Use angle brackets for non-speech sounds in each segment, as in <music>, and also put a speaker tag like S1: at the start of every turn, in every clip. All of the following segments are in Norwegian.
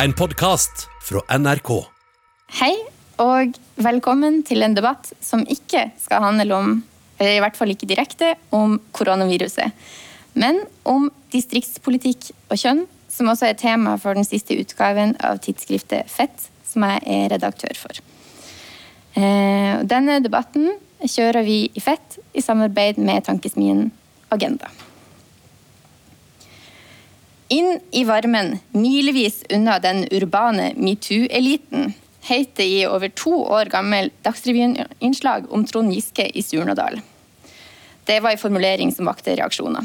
S1: En podkast fra NRK.
S2: Hei, og velkommen til en debatt som ikke skal handle om, i hvert fall ikke direkte, om koronaviruset, men om distriktspolitikk og kjønn, som også er tema for den siste utgaven av tidsskriftet Fett, som jeg er redaktør for. Eh, denne debatten kjører vi i Fett i samarbeid med tankesmien Agenda. Inn i varmen, milevis unna den urbane metoo-eliten, het det i over to år gammel Dagsrevyen-innslag om Trond Giske i Surnadal. Det var en formulering som vakte reaksjoner.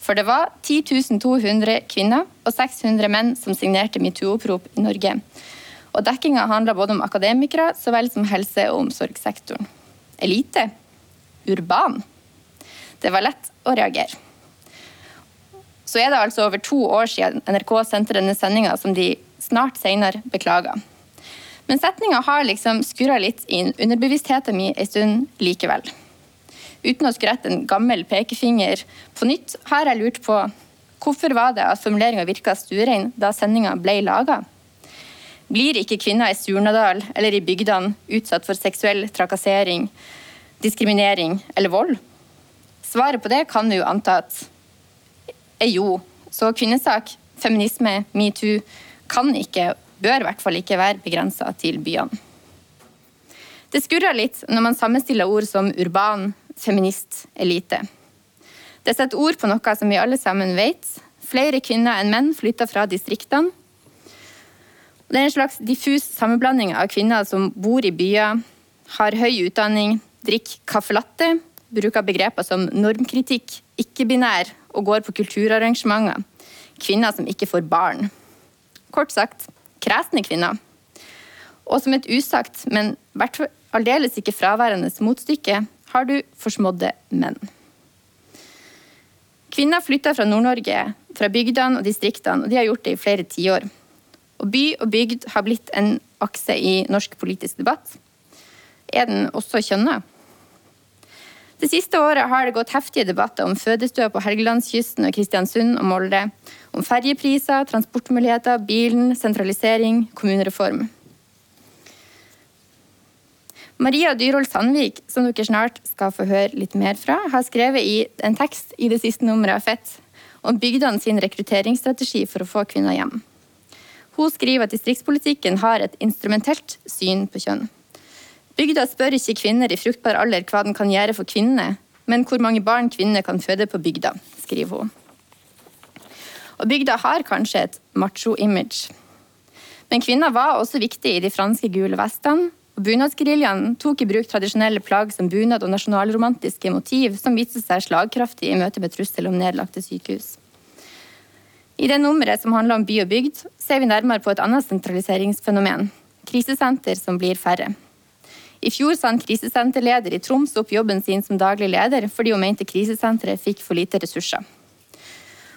S2: For det var 10 200 kvinner og 600 menn som signerte metoo-opprop i Norge. Og dekkinga handla både om akademikere så vel som helse- og omsorgssektoren. Elite? Urban? Det var lett å reagere. Så er det altså over to år siden NRK sendte denne sendinga, som de snart senere beklaga. Men setninga har liksom skurra litt inn underbevisstheten min en stund likevel. Uten å skrette en gammel pekefinger på nytt, har jeg lurt på hvorfor var det at formuleringa virka stuerein da sendinga ble laga? Blir ikke kvinner i Surnadal eller i bygdene utsatt for seksuell trakassering, diskriminering eller vold? Svaret på det kan vi jo anta at er jo. Så kvinnesak, feminisme, metoo kan ikke, bør i hvert fall ikke være begrensa til byene. Det skurrer litt når man sammenstiller ord som urban, feminist, elite. Det setter ord på noe som vi alle sammen vet. Flere kvinner enn menn flytter fra distriktene. Det er en slags diffus sammenblanding av kvinner som bor i byer, har høy utdanning, drikker caffè latte, bruker begreper som normkritikk, ikke-binær og går på kulturarrangementer. Kvinner som ikke får barn. Kort sagt kresne kvinner. Og som et usagt, men aldeles ikke fraværende motstykke, har du forsmådde menn. Kvinner flytter fra Nord-Norge, fra bygdene og distriktene, og de har gjort det i flere tiår. Og by og bygd har blitt en akse i norsk politisk debatt. Er den også kjønna? Det siste året har det gått heftige debatter om fødestua på Helgelandskysten og Kristiansund og Molde, om ferjepriser, transportmuligheter, bilen, sentralisering, kommunereform. Maria Dyrhol Sandvik, som dere snart skal få høre litt mer fra, har skrevet i en tekst i det siste nummeret av Fett om bygdene sin rekrutteringsstrategi for å få kvinner hjem. Hun skriver at distriktspolitikken har et instrumentelt syn på kjønn. Bygda spør ikke kvinner i fruktbar alder hva den kan gjøre for kvinnene, men hvor mange barn kvinner kan føde på bygda, skriver hun. Og bygda har kanskje et macho-image. Men kvinner var også viktig i de franske gule vestene, og Bunadsgeriljaen tok i bruk tradisjonelle plagg som bunad og nasjonalromantiske motiv, som viste seg slagkraftig i møte med trussel om nedlagte sykehus. I det nummeret som handler om by og bygd, ser vi nærmere på et annet sentraliseringsfenomen krisesenter som blir færre. I fjor sa en krisesenterleder i Troms opp jobben sin som daglig leder fordi hun mente krisesenteret fikk for lite ressurser.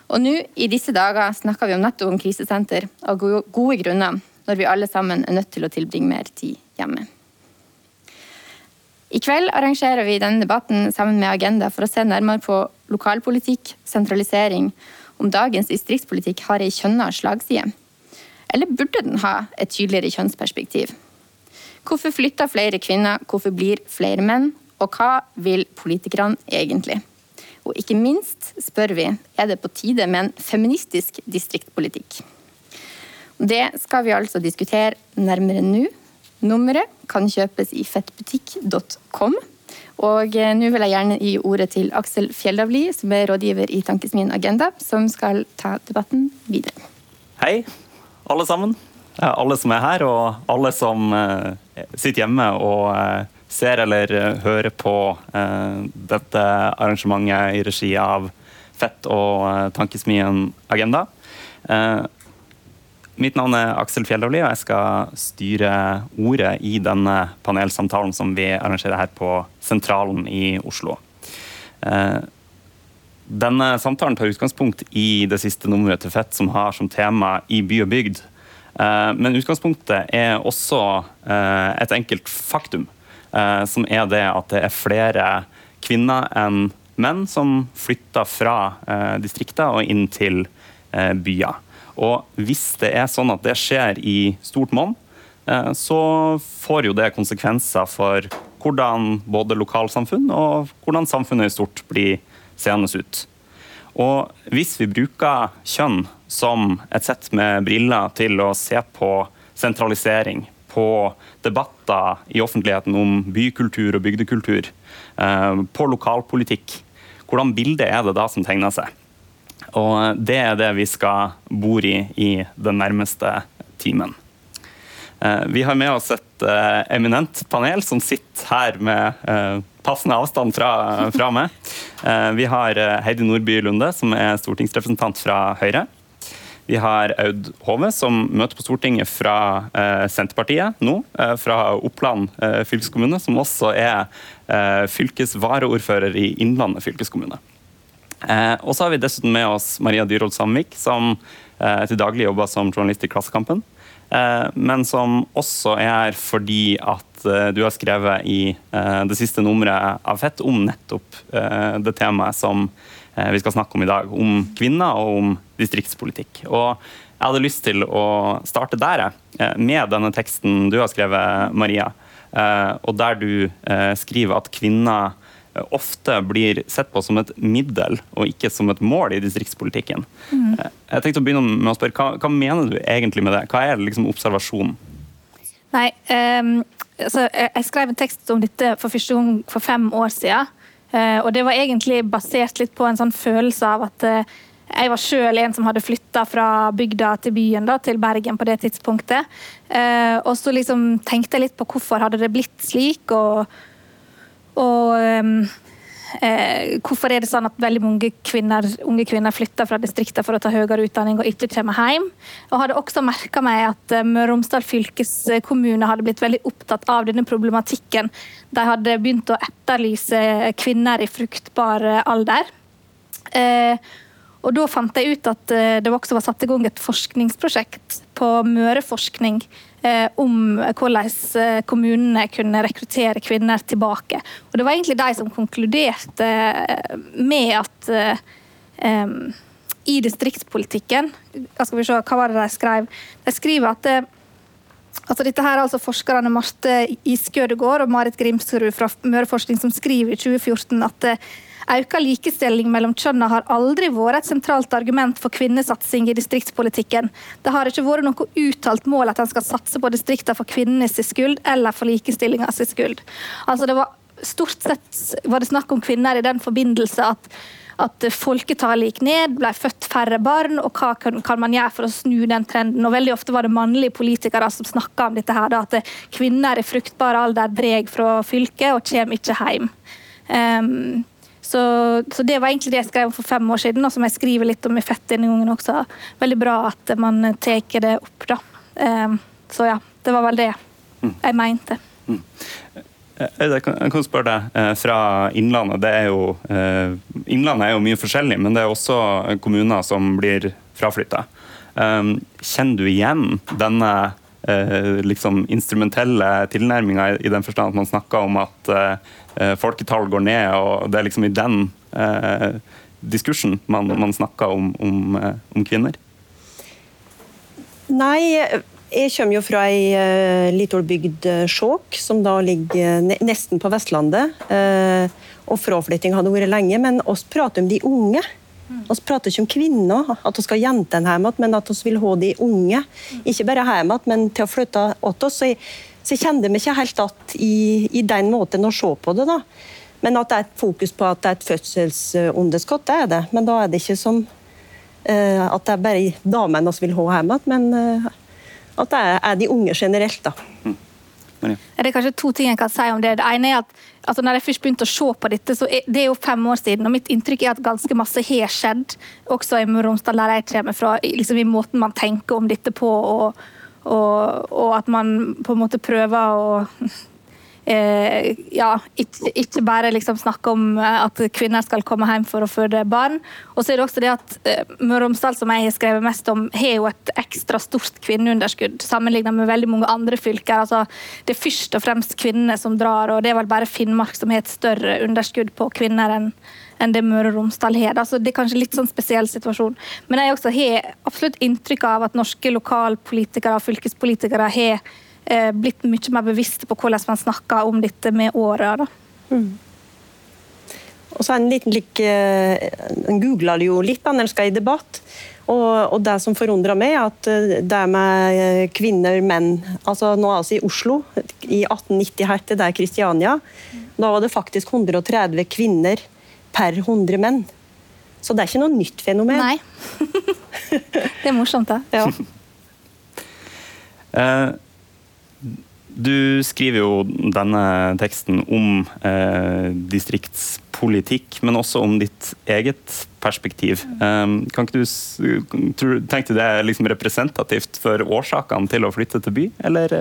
S2: Og nå, i disse dager, snakker vi om nettopp om krisesenter av gode grunner, når vi alle sammen er nødt til å tilbringe mer tid hjemme. I kveld arrangerer vi denne debatten sammen med Agenda for å se nærmere på lokalpolitikk, sentralisering, om dagens distriktspolitikk har ei kjønna slagside. Eller burde den ha et tydeligere kjønnsperspektiv? Hvorfor flytter flere kvinner, hvorfor blir flere menn, og hva vil politikerne egentlig? Og ikke minst spør vi er det på tide med en feministisk distriktspolitikk. Det skal vi altså diskutere nærmere nå. Nummeret kan kjøpes i fettbutikk.com. Og eh, nå vil jeg gjerne gi ordet til Aksel Fjellavli, som er rådgiver i Tankesmien Agenda, som skal ta debatten videre.
S3: Hei, alle sammen. Alle som er her, og alle som eh, sitter hjemme og eh, ser eller hører på dette arrangementet i regi av Fett og Tankesmien Agenda. Mitt navn er Aksel Fjellavli, og jeg skal styre ordet i denne panelsamtalen som vi arrangerer her på Sentralen i Oslo. Eh, denne samtalen tar utgangspunkt i det siste nummeret til Fett, som har som tema i by og bygd. Eh, men utgangspunktet er også eh, et enkelt faktum, som er det at det er flere kvinner enn menn som flytter fra distrikter og inn til byer. Og hvis det er sånn at det skjer i stort monn, eh, så får jo det konsekvenser for hvordan både lokalsamfunn og hvordan samfunnet i stort blir seende ut. Og hvis vi bruker kjønn som et sett med briller til å se på sentralisering, på debatter i offentligheten om bykultur og bygdekultur, eh, på lokalpolitikk, hvordan bilde er det da som tegner seg? Og det er det vi skal bore i i den nærmeste timen. Eh, vi har med oss et eh, eminent panel som sitter her med eh, passende avstand fra, fra meg. Vi har Heidi Nordby Lunde, som er stortingsrepresentant fra Høyre. Vi har Aud Hove, som møter på Stortinget fra Senterpartiet nå. fra Oppland fylkeskommune, som også er fylkesvaraordfører i Innlandet fylkeskommune. og så har vi dessuten med oss Maria Dyrhold Sandvik, som til daglig jobber som journalist i Klassekampen. Eh, men som også er fordi at eh, du har skrevet i eh, det siste nummeret av Fett om nettopp det temaet som vi skal snakke om i dag, om kvinner og om distriktspolitikk. Og jeg hadde lyst til å starte der, med denne teksten du har skrevet, Maria. Og der du skriver at kvinner ofte blir sett på som et middel og ikke som et mål i distriktspolitikken. Mm. Jeg tenkte å begynne med å spørre, hva, hva, mener du egentlig med det? Hva er liksom observasjonen?
S4: Nei, um, altså, Jeg skrev en tekst om dette for første gang for fem år siden. Og det var egentlig basert litt på en sånn følelse av at jeg var sjøl en som hadde flytta fra bygda til byen, da, til Bergen på det tidspunktet. Og så liksom tenkte jeg litt på hvorfor hadde det blitt slik, og og um, eh, hvorfor er det sånn at veldig mange kvinner, unge kvinner flytter fra distriktene for å ta høyere utdanning og ikke kommer hjem? Og hadde også merka meg at eh, Møre og Romsdal fylkeskommune hadde blitt veldig opptatt av denne problematikken. De hadde begynt å etterlyse kvinner i fruktbar alder. Eh, og da fant jeg ut at eh, det også var satt i gang et forskningsprosjekt på Møreforskning Eh, om hvordan eh, kommunene kunne rekruttere kvinner tilbake. Og Det var egentlig de som konkluderte med at um, i distriktspolitikken skal vi se, Hva var det de skrev? De skriver at altså dette her er altså forskerne Marte Iskødegård og Marit Grimsrud fra Møreforskning som skriver i 2014 at Auka likestilling mellom kjønna har aldri vært et sentralt argument for kvinnesatsing i distriktspolitikken. Det har ikke vært noe uttalt mål at en skal satse på distriktene for kvinnenes skyld eller for likestillinga skyld. Altså det var Stort sett var det snakk om kvinner i den forbindelse at at folketallet gikk ned, ble født færre barn, og hva kan, man gjøre for å snu den trenden. Og Veldig ofte var det mannlige politikere som snakka om dette, her, at kvinner i fruktbar alder drar fra fylket og kommer ikke hjem. Um, så, så, det var egentlig det jeg skrev for fem år siden, og som jeg skriver litt om i Fett denne gangen også. Veldig bra at man tar det opp, da. Um, så ja, det var vel det mm. jeg mente. Mm.
S3: Jeg kan spørre deg, eh, fra Innlandet det er jo, eh, Innlandet er jo mye forskjellig, men det er også kommuner som blir fraflytta. Um, kjenner du igjen denne eh, liksom instrumentelle tilnærminga i den forstand at man snakker om at Eh, folketall går ned, og det er liksom i den eh, diskursen man, man snakker om, om, eh, om, kvinner?
S5: Nei, jeg kommer jo fra ei uh, lita bygd, Skjåk, som da ligger nesten på Vestlandet. Uh, og fraflytting hadde vært lenge, men oss prater om de unge. Vi prater ikke om kvinner, at vi skal ha jentene hjem igjen, men at vi vil ha de unge. Ikke bare hjem igjen, men til å flytte til oss. Så jeg, så jeg vi meg ikke helt at i, i, den måten å se på det. da. Men at det er et fokus på at det er et fødselsunderskudd, det er det. Men da er det ikke som uh, at det er bare damene vi vil ha hjemme igjen, men uh, at det er, er, de unge generelt. da. Mm.
S4: Ja. Det er kanskje to ting jeg kan si om det. Det ene er at altså når jeg først begynte å se på dette, så er, det er jo fem år siden, og mitt inntrykk er at ganske masse har skjedd, også i Møre og Romsdal, der jeg kommer fra, liksom i måten man tenker om dette på. og og, og, at man på en måte prøver å eh, ja, ikke, ikke, bare liksom snakke om eh, at kvinner skal komme hjem for å føde barn. Og så er det også det at eh, Møre og Romsdal, som jeg har skrevet mest om, har jo et ekstra stort kvinneunderskudd sammenlignet med veldig mange andre fylker. Altså, det er først og fremst kvinnene som drar, og det er vel bare Finnmark som har et større underskudd på kvinner enn enn det Møre og Romsdal har. Altså, det er kanskje litt sånn spesiell situasjon. Men jeg også har absolutt inntrykk av at norske lokalpolitikere og fylkespolitikere har blitt mye mer bevisste på hvordan man snakker om dette med åra. Mm.
S5: Og så En liten lik, eh, en googla jo litt da når en skal i debatt. Og, og, Det som forundra meg, er at eh, det med eh, kvinner, menn altså Nå altså i Oslo. I 1890 her til det er Kristiania. Da var det faktisk 130 kvinner per 100 menn. Så det er ikke noe nytt fenomen.
S4: Nei. <laughs> det er morsomt, det.
S5: Ja.
S3: Du skriver jo denne teksten om eh, distriktspolitikk, men også om ditt eget perspektiv. Eh, kan ikke du Tenkte du det er liksom representativt for årsakene til å flytte til by, eller?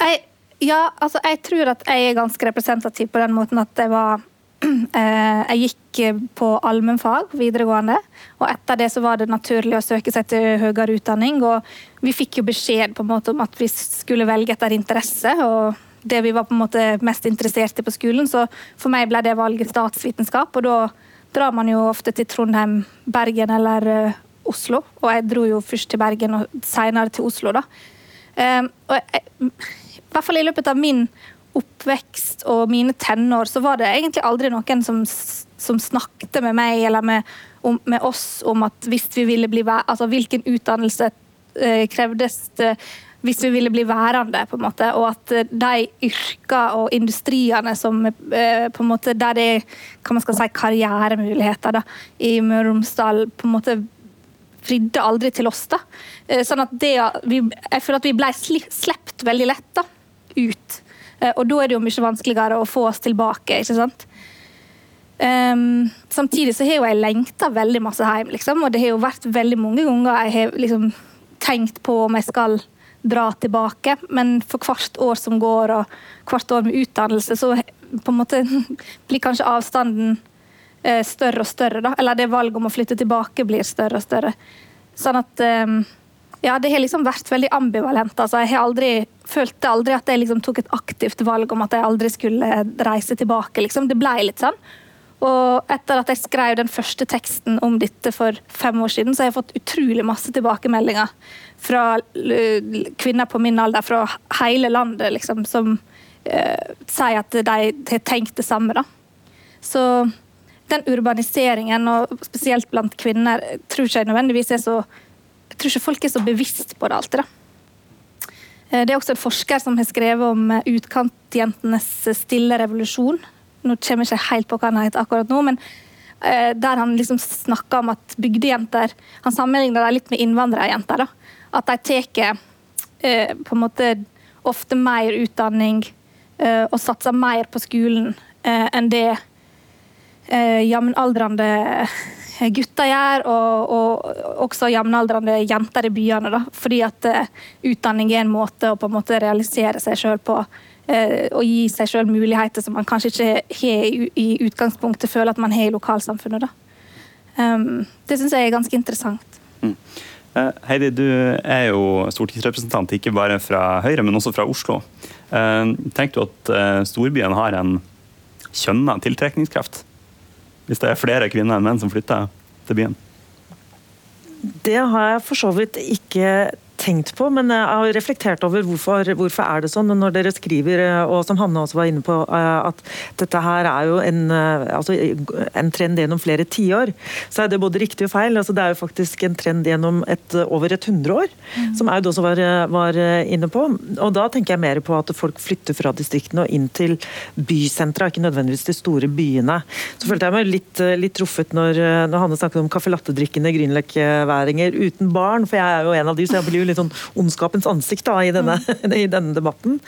S4: Jeg, ja, altså jeg tror at jeg er ganske representativ på den måten at jeg var <clears throat> jeg gikk eh, på allmennfag videregående, og etter det så var det naturlig å søke seg til høyere utdanning. og Vi fikk jo beskjed på en måte om at vi skulle velge etter interesse. og det vi var på en måte mest interessert i på skolen, så For meg ble det valget statsvitenskap, og da drar man jo ofte til Trondheim, Bergen eller uh, Oslo. Og jeg dro jo først til Bergen og senere til Oslo, da. Og jeg, I hvert fall i løpet av min oppvekst og mine tenår, så var det egentlig aldri noen som, som snakket med meg eller med, om, med, oss om at hvis vi ville bli altså hvilken utdannelse eh, krevdes det hvis vi ville bli værende, på en måte, og at eh, de yrker og industriene som eh, på en måte, der det er hva man skal si, karrieremuligheter da, i Møre og Romsdal, på en måte fridde aldri til oss. da. Eh, sånn at det, Jeg føler at vi ble sluppet veldig lett da, ut og da er det jo mye vanskeligere å få oss tilbake. ikke sant? Um, samtidig så har jo jeg lengta veldig masse hjem, liksom, og det har jo vært veldig mange ganger jeg har liksom tenkt på om jeg skal dra tilbake, men for hvert år som går og hvert år med utdannelse, så på en måte <laughs> blir kanskje avstanden uh, større og større. da, Eller det valget om å flytte tilbake blir større og større. Sånn at um, ja, det har liksom vært veldig ambivalent. Altså, jeg har aldri, følte aldri at jeg liksom tok et aktivt valg om at jeg aldri skulle reise tilbake. Liksom. Det ble litt sånn. Og etter at jeg skrev den første teksten om dette for fem år siden, så har jeg fått utrolig masse tilbakemeldinger fra kvinner på min alder fra hele landet liksom, som eh, sier at de har tenkt det samme. Da. Så den urbaniseringen, og spesielt blant kvinner, tror ikke jeg nødvendigvis er så tror ikke folk er så bevisst på det alltid. da. Eh, det er også en forsker som har skrevet om eh, utkantjentenes stille revolusjon. Nå kommer jeg ikke helt på hva han heter akkurat nå, men eh, der han liksom snakker om at bygdejenter Han sammenligner det litt med innvandrerjenter. da. At de tar på en måte ofte mer utdanning og satser mer på skolen enn det jevnaldrende gutter gjør, og, og også jevnaldrende jenter i byene. Da. Fordi at uh, utdanning er en måte å på en måte realisere seg sjøl på. Uh, og gi seg sjøl muligheter som man kanskje ikke har i, i, utgangspunktet føler at man har i lokalsamfunnet. Um, det syns jeg er ganske interessant. Mm.
S3: Heidi, du er jo stortingsrepresentant ikke bare fra Høyre, men også fra Oslo. Tenker du at storbyene storbyen har en kjønna tiltrekningskraft? Hvis det er flere kvinner enn menn som flytter til byen?
S6: Det har jeg for så vidt ikke tenkt på, men jeg har reflektert over hvorfor, hvorfor er det sånn. Når dere skriver, eh, og som Hanne også var inne på, eh, at dette her er jo en, eh, altså en trend gjennom flere tiår, så er det både riktig og feil. Altså det er jo faktisk en trend gjennom et, over et hundreår, mm. som Aud også var, var, inne på. Og da tenker jeg mer på at folk flytter fra distriktene og inn til bysentra, ikke nødvendigvis de store byene. Så følte jeg meg litt, litt truffet når, når Hanne snakket om caffè latte-drikkende grünerløkkeværinger uten barn, for jeg er jo en av de, så jeg blir jo litt sånn ondskapens ansikt da, i, denne, mm. <laughs> i denne debatten.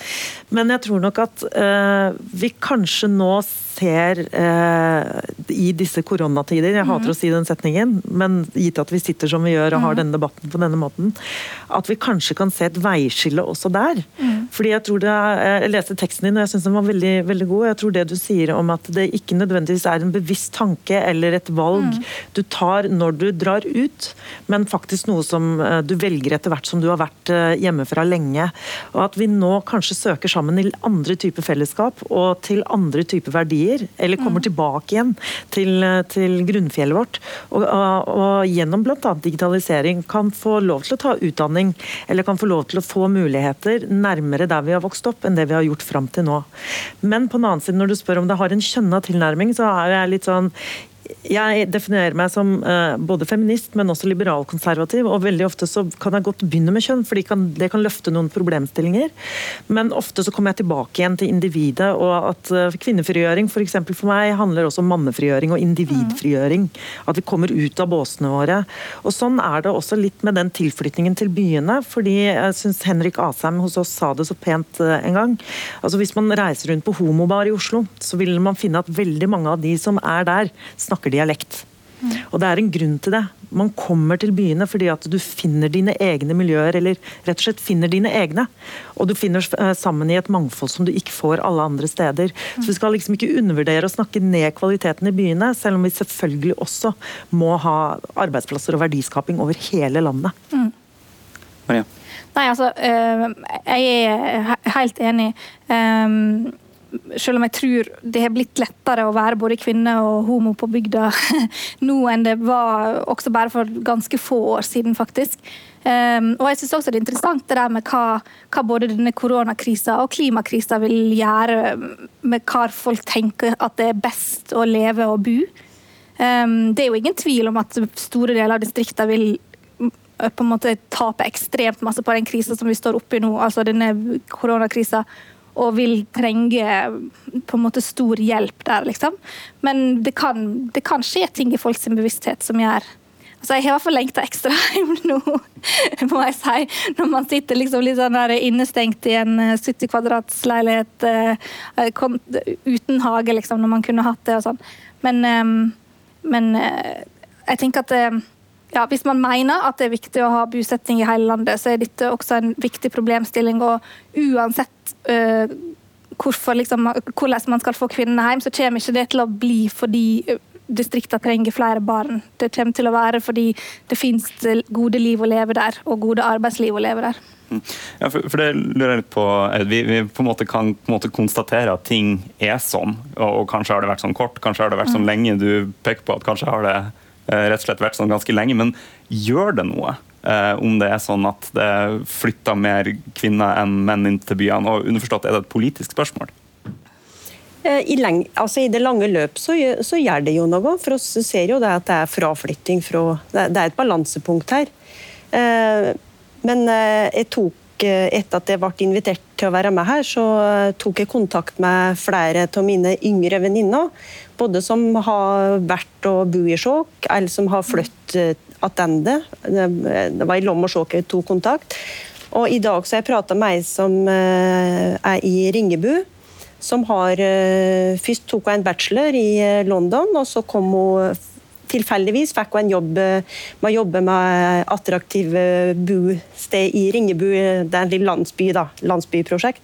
S6: Men jeg tror nok at uh, vi kanskje nå ser uh, i disse koronatider, jeg hater mm. å si den setningen, men gitt at vi sitter som vi gjør og har mm. denne debatten på denne måten, at vi kanskje kan se et veiskille også der. Mm. Fordi Jeg tror det er, jeg leste teksten din og jeg synes den var veldig, veldig god. Jeg tror det du sier om at det ikke nødvendigvis er en bevisst tanke eller et valg mm. du tar når du drar ut, men faktisk noe som eh, du velger etter hvert som du har vært eh, hjemmefra lenge. Og at vi nå kanskje søker sammen i andre typer fellesskap og til andre typer verdier, eller kommer mm. tilbake igjen til, eh, til grunnfjellet vårt. Og, og, og gjennom bl.a. digitalisering kan få lov til å ta utdanning, eller kan få lov til å få muligheter nærmere der vi har vokst opp, enn det vi har gjort fram til nå. Men på den annen side, når du spør om det har en kjønna tilnærming, så er jeg litt sånn jeg definerer meg som uh, både feminist, men også liberalkonservativ. Og veldig ofte så kan jeg godt begynne med kjønn, for det kan løfte noen problemstillinger. Men ofte så kommer jeg tilbake igjen til individet, og at uh, kvinnefrigjøring for, for meg handler også om mannefrigjøring og individfrigjøring. At vi kommer ut av båsene våre. Og Sånn er det også litt med den tilflytningen til byene. fordi jeg syns Henrik Asheim hos oss sa det så pent uh, en gang. Altså Hvis man reiser rundt på homobar i Oslo, så vil man finne at veldig mange av de som er der, snakker dialekt. Og det er en grunn til det. Man kommer til byene fordi at du finner dine egne miljøer, eller rett og slett finner dine egne. Og du finner eh, sammen i et mangfold som du ikke får alle andre steder. Så vi skal liksom ikke undervurdere å snakke ned kvaliteten i byene, selv om vi selvfølgelig også må ha arbeidsplasser og verdiskaping over hele landet. Mm.
S3: Maria?
S4: Nei, altså, øh, jeg er helt enig. Selv om jeg tror det har blitt lettere å være både kvinne og homo på bygda <laughs> nå enn det var også bare for ganske få år siden, faktisk. Um, og jeg synes også det er interessant det der med hva, hva både denne koronakrisa og klimakrisa vil gjøre med hva folk tenker at det er best å leve og bo. Um, det er jo ingen tvil om at store deler av distriktene vil på en måte tape ekstremt masse på den krisa som vi står oppe i nå, altså denne koronakrisa og vil trenge på en måte stor hjelp der, liksom. Men det kan, det kan skje ting i folks bevissthet som gjør Altså, jeg har i hvert fall lengta ekstra <laughs> hjem nå, må jeg si. Når man sitter liksom litt sånn der innestengt i en 70 eh, uh, uten hage, liksom, når man kunne hatt det og sånn. Men, um, men jeg tenker at ja, hvis man mener at det er viktig å ha bosetting i hele landet, så er dette også en viktig problemstilling. Og uansett uh, hvorfor, liksom, hvordan man skal få kvinnene hjem, så kommer ikke det til å bli fordi øh, distriktene trenger flere barn. Det kommer til å være fordi det finnes gode liv å leve der, og gode arbeidsliv å leve der.
S3: Mm. Ja, for, for, det lurer jeg litt på. Vi, vi på en måte kan på en måte konstatere at ting er sånn, og, og, kanskje har det vært sånn kort, kanskje har det vært sånn mm. lenge. Du peker på at kanskje har det Eh, rett og slett vært sånn ganske lenge. Men gjør det noe eh, om det er sånn at det flytter mer kvinner enn menn inn til byene? Og underforstått, er det et politisk spørsmål?
S5: Eh, I, leng, altså I, det lange løp så, så, gjør det jo noe. For oss ser jo det at det er fraflytting fra Det, er et balansepunkt her. Men jeg tok etter at jeg ble invitert til å være med her, så tok jeg kontakt med flere av mine yngre venninner både som har vært og bo i Skjåk, eller som har flyttet tilbake. Det var i Lom og Skjåk jeg tok kontakt. Og I dag så har jeg prata med ei som eh, er i Ringebu. Som har eh, Først tok hun en bachelor i eh, London, og så kom hun tilfeldigvis fikk hun en jobb med å jobbe med attraktive bosted i Ringebu. Det er en liten landsby, da, landsbyprosjekt.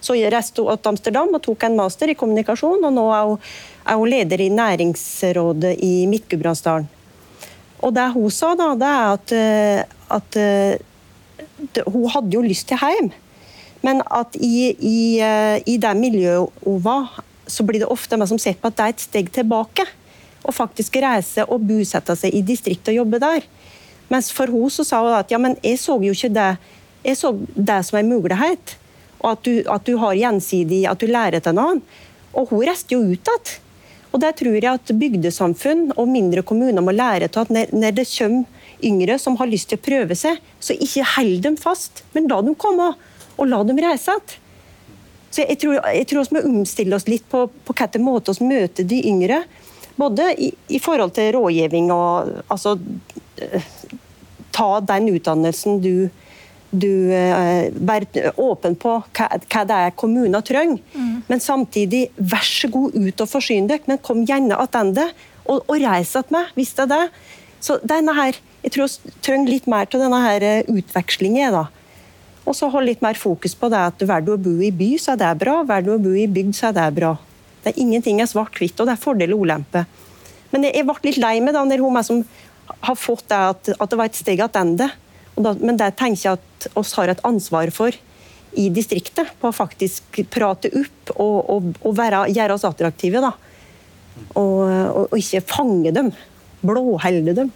S5: Så reiste hun til Amsterdam og tok en master i kommunikasjon, og nå er hun er hun leder i næringsrådet i Midt-Gudbrandsdalen. Og det hun sa, da, det er at, eh, at hun hadde jo lyst til hjem. Men at i, i, eh, i det miljøet hun var, så blir det ofte meg som ser på at det er et steg tilbake. Å faktisk reise og bosette seg i distriktet og jobbe der. Mens for henne så sa hun at ja, men jeg så jo ikke det jeg så det som en mulighet. Og at du, at du har gjensidig, at du lærer til noen. Og hun reiste jo ut igjen. Og Der tror jeg at bygdesamfunn og mindre kommuner må lære til at når det kommer yngre som har lyst til å prøve seg, så ikke hold dem fast, men la dem komme, og la dem reise igjen. Så jeg tror, jeg tror vi må omstille oss litt på, på hvilken måte vi møter de yngre. Både i, i forhold til rådgivning og altså, eh, Ta den utdannelsen du du eh, være åpen på hva, hva det er kommunen trenger. Mm. Men samtidig, vær så god ut og forsyn dere, men kom gjerne tilbake og, og reis tilbake hvis det er det. Så denne her, Jeg tror vi trenger litt mer av denne her eh, utvekslingen. da. Og så holde litt mer fokus på det at velger du å bo i by, så er det bra. Velger du å bo i bygd, så er det bra. Det er Ingenting er svart-hvitt, og det er fordel og ulempe. Men jeg, jeg ble litt lei meg da når hun som har fått det at, at det var et steg tilbake. Men det tenker jeg at oss har et ansvar for i distriktet. På å faktisk prate opp og, og, og være, gjøre oss attraktive. da. Og, og, ikke fange dem. Blåhelde dem.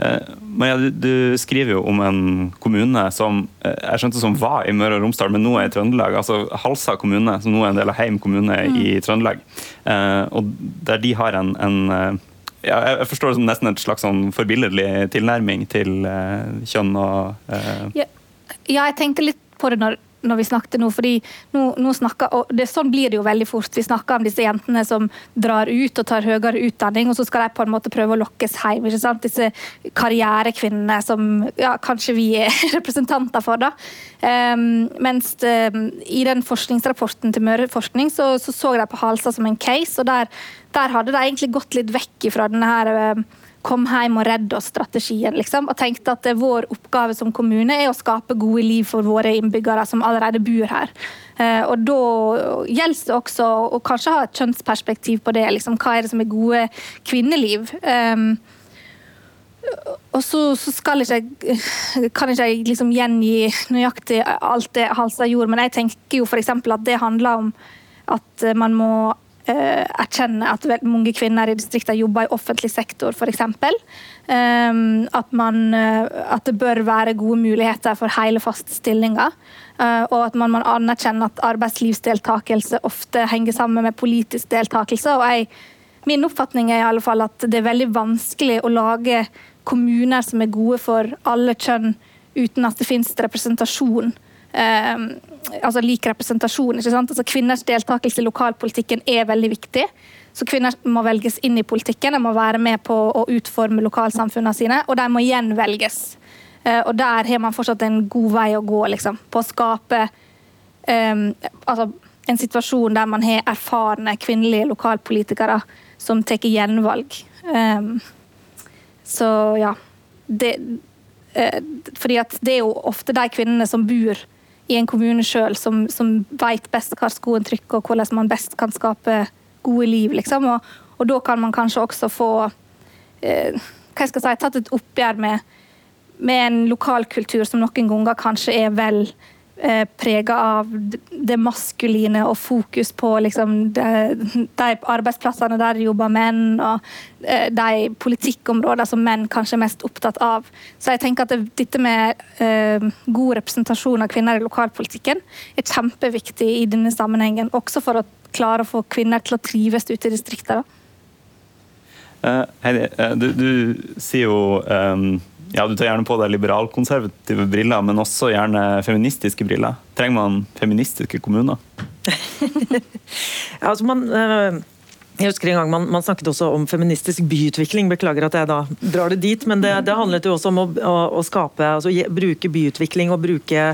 S3: Eh, Maja, du, du, skriver jo om en kommune som eh, jeg skjønte som var i Møre og Romsdal, men nå er i Trøndelag. altså Halsa kommune, som nå er en del av Heim kommune mm. i Trøndelag. Eh, og Der de har en, en ja, jeg forstår det som nesten et slags sånn forbilledlig tilnærming til kjønn og
S4: ja, ja, jeg tenkte litt på det når når vi snakket nå, fordi nå, nå snakker, og det, Sånn blir det jo veldig fort. Vi snakker om disse jentene som drar ut og tar høyere utdanning, og så skal de på en måte prøve å lokkes hjem. ikke sant? Disse karrierekvinnene som ja, kanskje vi er <laughs> representanter for. da. Um, mens um, i den forskningsrapporten til Møre Forskning så, så, så de på Halsa som en case, og der, der hadde de egentlig gått litt vekk fra denne her um, kom hjem og redd oss-strategien. Liksom, og tenkte at vår oppgave som kommune er å skape gode liv for våre innbyggere som allerede bor her. Eh, og Da gjelder det også å kanskje ha et kjønnsperspektiv på det. Liksom, hva er det som er gode kvinneliv? Um, og så, så skal ikke kan ikke jeg liksom gjengi nøyaktig alt det Halstad gjorde, men jeg tenker jo f.eks. at det handler om at man må erkjenne at mange kvinner i distriktene jobber i offentlig sektor, f.eks. Um, at, uh, at det bør være gode muligheter for hele faste stillinger. Uh, og at man må anerkjenne at arbeidslivsdeltakelse ofte henger sammen med politisk deltakelse. og jeg, Min oppfatning er i alle fall at det er veldig vanskelig å lage kommuner som er gode for alle kjønn, uten at det finnes representasjon eh, altså lik representasjon. ikke sant? Altså Kvinners deltakelse i lokalpolitikken er veldig viktig. Så kvinner må velges inn i politikken, de må være med på å utforme lokalsamfunnene sine, og de må gjenvelges. Eh, og der har man fortsatt en god vei å gå, liksom, på å skape eh, altså, en situasjon der man har erfarne kvinnelige lokalpolitikere som tar gjenvalg. Um, så ja. Det, uh, fordi at det er jo ofte de kvinnene som bor i en kommune sjøl som, som vet best hvor skoen trykker, og hvordan man best kan skape gode liv. Liksom. Og, og da kan man kanskje også få eh, hva jeg si, tatt et oppgjør med, med en lokalkultur som noen ganger kanskje er vel prega av det maskuline og fokus på liksom, de, de, arbeidsplassene der det jobber menn, og eh, de politikkområdene som menn kanskje er mest opptatt av. Så jeg tenker at det, dette med eh, god representasjon av kvinner i lokalpolitikken er kjempeviktig i denne sammenhengen, også for å klare å få kvinner til å trives ute i distriktene.
S3: Uh, Heidi, uh, du, du, sier jo um ja, Du tar gjerne på deg liberalkonservative briller, men også gjerne feministiske briller. Trenger man feministiske kommuner? <laughs>
S6: altså man... Øh jeg husker en gang man, man, snakket også om feministisk byutvikling, beklager at jeg da drar det dit. Men det, det handlet jo også om å, å, å skape, altså bruke byutvikling og bruke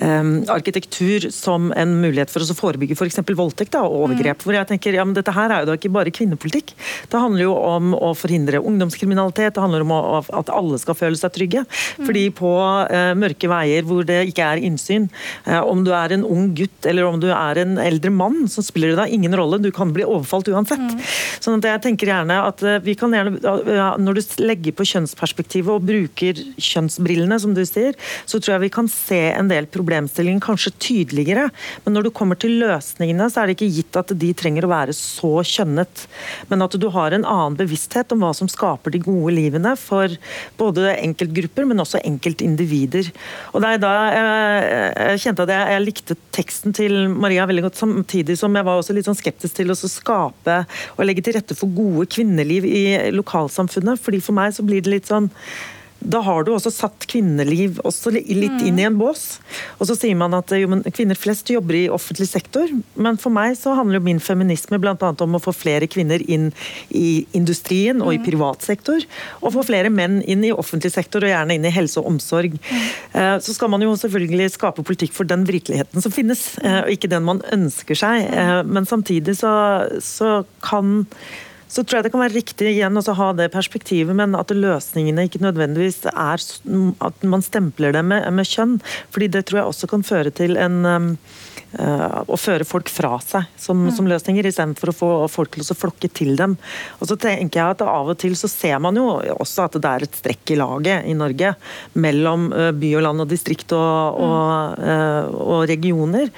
S6: um, arkitektur som en mulighet for å forebygge f.eks. For voldtekt da, og overgrep. Mm. Hvor jeg tenker ja, men dette her er jo da ikke bare kvinnepolitikk. Det handler jo om å forhindre ungdomskriminalitet, det handler om å, at alle skal føle seg trygge. Mm. Fordi på uh, mørke veier hvor det ikke er innsyn, uh, om du er en ung gutt eller om du er en eldre mann, så spiller det da ingen rolle. Du kan bli overfalt uansett. Mm. Sånn at jeg tenker gjerne at eh, vi kan gjerne, Når du legger på kjønnsperspektivet og bruker kjønnsbrillene, som du sier, så tror jeg vi kan se en del problemstillinger kanskje tydeligere. Men når du kommer til løsningene, så er det ikke gitt at de trenger å være så kjønnet. Men at du har en annen bevissthet om hva som skaper de gode livene for både enkeltgrupper, men også enkeltindivider. Og det er da jeg, jeg kjente at jeg likte teksten til Maria veldig godt, samtidig som jeg var også litt sånn skeptisk til å skape og legge til rette for gode kvinneliv i lokalsamfunnet. fordi For meg så blir det litt sånn da har du også satt kvinneliv også litt inn i en bås. Og så sier man at jo, kvinner flest jobber i offentlig sektor, men for meg så handler jo min feminisme bl.a. om å få flere kvinner inn i industrien og i privat sektor, og få flere menn inn i offentlig sektor og gjerne inn i helse og omsorg. Eh, så skal man jo selvfølgelig skape politikk for den virkeligheten som finnes, eh, og ikke den man ønsker seg. Eh, men samtidig så, så kan så tror jeg det kan være riktig igjen å ha det perspektivet, men at løsningene ikke nødvendigvis er at man stempler det med, med kjønn. fordi det tror jeg også kan føre til en uh, å føre folk fra seg som, mm. som løsninger, istedenfor å få folk til å flokke til dem. Og så tenker jeg at Av og til så ser man jo også at det er et strekk i laget i Norge mellom uh, by og land og distrikt og, og, uh, og regioner.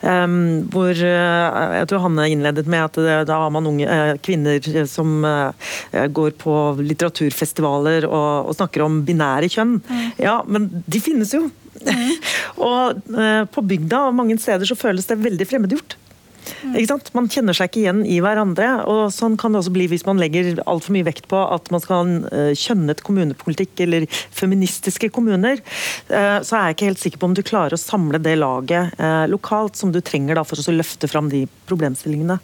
S6: Um, hvor jeg tror Hanne innledet med at det, da har man unge kvinner som går på litteraturfestivaler og, og snakker om binære kjønn. Mm. Ja, men de finnes jo. Mm. <laughs> og uh, på bygda og mange steder så føles det veldig fremmedgjort. Mm. Man kjenner seg ikke igjen i hverandre. og Sånn kan det også bli hvis man legger altfor mye vekt på at man skal ha en kjønnet kommunepolitikk eller feministiske kommuner. Så er jeg ikke helt sikker på om du klarer å samle det laget lokalt som du trenger da, for å løfte fram de problemstillingene.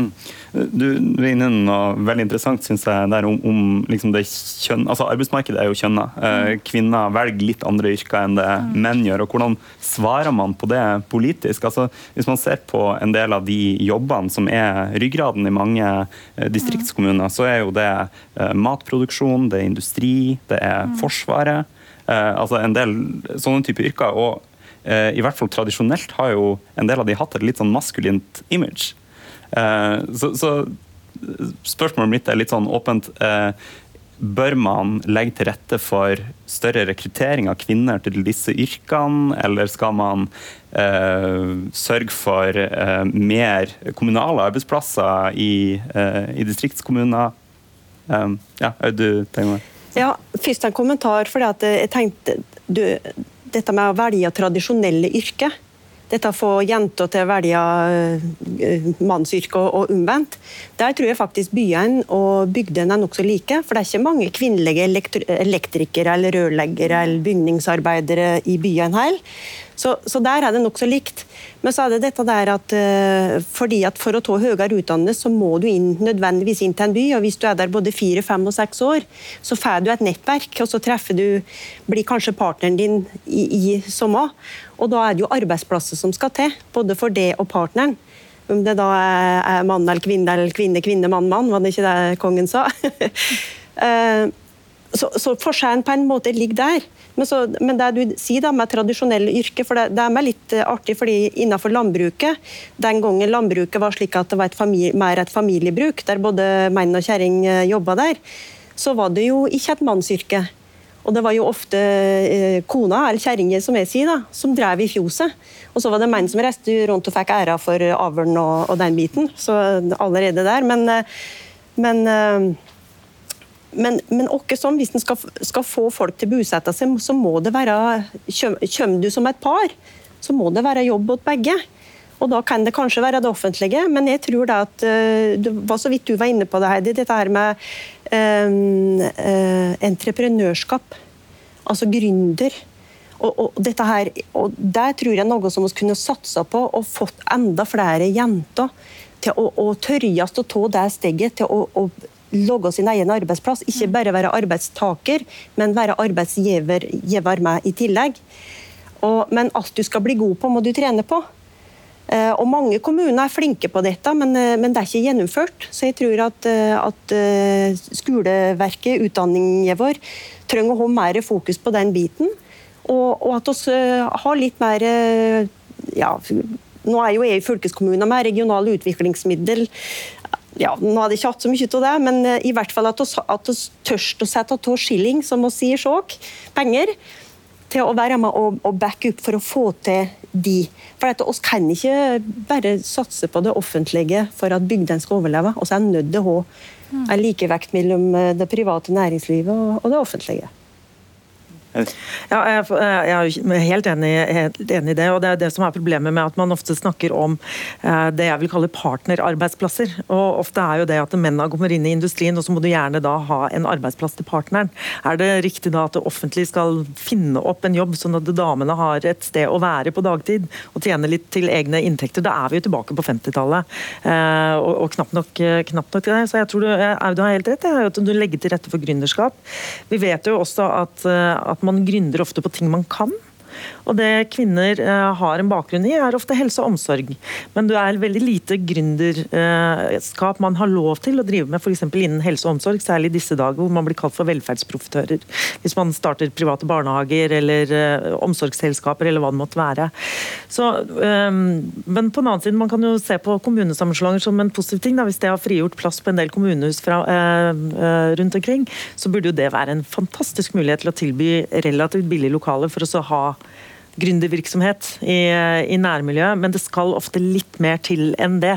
S3: Mm. Du, du, er inne på noe veldig interessant synes jeg, der om, om liksom det kjønn, altså Arbeidsmarkedet er jo kjønna. Eh, mm. Kvinner velger litt andre yrker enn det mm. menn gjør. og Hvordan svarer man på det politisk? Altså, hvis man ser på en del av de jobbene som er ryggraden i mange eh, distriktskommuner, så er jo det eh, matproduksjon, det er industri, det er Forsvaret. altså En del sånne typer yrker. og i hvert fall tradisjonelt har jo en del av de hatt et litt sånn maskulint image. Eh, så, så, spørsmålet mitt er litt sånn åpent. Eh, bør man legge til rette for større rekruttering av kvinner til disse yrkene, eller skal man eh, sørge for eh, mer kommunale arbeidsplasser i, eh, i distriktskommuner? Um, ja, du meg.
S5: Ja, først en kommentar. for jeg tenkte du, Dette med å velge tradisjonelle yrker dette å få jenter til å velge uh, mannsyrke og omvendt, der tror jeg faktisk byene og bygdene er nokså like. For det er ikke mange kvinnelige elektrikere eller rørleggere eller bygningsarbeidere i byene heller. Så, så, der er det nokså likt. Men så er det dette der at uh, fordi at for å ta høyere utdannelse, så må du inn, nødvendigvis inn til en by. og Hvis du er der både fire, fem og seks år, så får du et nettverk. og Så treffer du, blir kanskje partneren din i, i sommer. Og da er det jo arbeidsplasser som skal til, både for det og partneren. Om det da er mann eller kvinne eller kvinne, kvinne, mann, mann, var det ikke det kongen sa? <laughs> så, så forskjellen på en måte ligger der. Men, så, men, det du sier da med tradisjonelle yrker, for det, det er meg litt eh, artig, fordi innenfor landbruket, den gangen landbruket var slik at det var et familie, mer et familiebruk, der både menn og kjerring eh, jobba der, så var det jo ikke et mannsyrke. Og det var jo ofte eh, kona, eller kjerringa som jeg sier, da, som drev i fjoset. Og så var det menn som reiste rundt og fikk æra for avlen og, og, den biten. Så allerede der. Men, eh, men men, sånn, hvis en skal, skal, få folk til å bosette seg, så må det være Kommer du som et par, så må det være jobb åt begge. Og Da kan det kanskje være det offentlige, men jeg tror det at eh, det var så vidt du var inne på det, Heidi, dette her med um, uh, entreprenørskap. Altså gründer. Og, og, dette her, og Der tror jeg noe som vi kunne satsa på og fått enda flere jenter til å, å tørre å ta det steget til å, å logge sin egen arbeidsplass. Ikke mm. bare være arbeidstaker, men være arbeidsgiver med i tillegg. Og, men alt du skal bli god på, må du trene på. Uh, og Mange kommuner er flinke på dette, men, uh, men, det er ikke gjennomført. Så jeg tror at, uh, at skoleverket, utdanningen vår, trenger å ha mer fokus på den biten. Og, og at vi har litt mer ja, Nå er jo jeg i fylkeskommunen med regionale utviklingsmiddel ja, nå hadde jeg ikke hatt så mye av det, men eh, i hvert fall at vi tør å sette av skilling, som vi sier sjåk, penger, til å være med og, og backe opp for å få til de. For at oss kan ikke bare satse på det offentlige for at bygdene skal overleve. Vi er nødt til å ha en likevekt mellom eh, det private næringslivet og, og det offentlige.
S6: Ja, jeg, er helt enig, helt enig, i det. og Det er det som er problemet med at man ofte snakker om eh, det jeg vil kalle partnerarbeidsplasser. og Ofte er jo det at mennene kommer inn i industrien, og så må du gjerne da ha en arbeidsplass til partneren. Er det riktig da at det offentlige skal finne opp en jobb, sånn at damene har et sted å være på dagtid og tjene litt til egne inntekter? Da er vi jo tilbake på 50-tallet, eh, og, og knapt, nok, knapt nok det. Så jeg tror du, du har helt rett, er at du legger til rette for gründerskap. Vi vet jo også at, at at man gründer ofte på ting man kan. Og det kvinner uh, har en bakgrunn i, er ofte helse og omsorg. Men det er veldig lite gründerskap man har lov til å drive med f.eks. innen helse og omsorg, særlig i disse dager hvor man blir kalt for velferdsprofitører. Hvis man starter private barnehager eller uh, omsorgsselskaper eller hva det måtte være. Så, um, men på den annen side, man kan jo se på kommunesammenslåinger som en positiv ting. Da. Hvis det har frigjort plass på en del kommunehus fra, rundt omkring, så burde jo det være en fantastisk mulighet til å tilby relativt billige lokaler for å ha gründervirksomhet i, i nærmiljøet, men det skal ofte litt mer til enn det.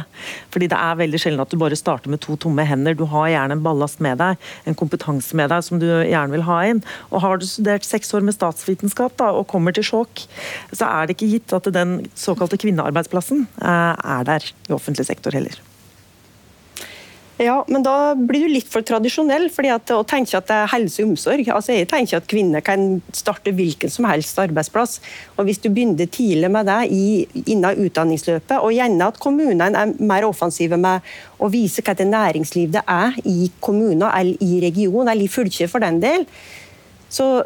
S6: Fordi det er veldig sjelden at du bare starter med to tomme hender. Du har gjerne en ballast med deg, en kompetanse med deg som du gjerne vil ha inn. Og Har du studert seks år med statsvitenskap da, og kommer til Skjåk, så er det ikke gitt at den såkalte kvinnearbeidsplassen eh, er der i offentlig sektor heller.
S5: Ja, men da blir du litt for tradisjonell fordi at, Å tenke at det er helse og omsorg. Altså, jeg tenker at kvinner kan starte hvilken som helst arbeidsplass. og Hvis du begynner tidlig med det i, innen utdanningsløpet, og gjerne at kommunene er mer offensive med å vise hva det næringsliv det er i kommuner eller i regionen, eller i fylket for den del, så,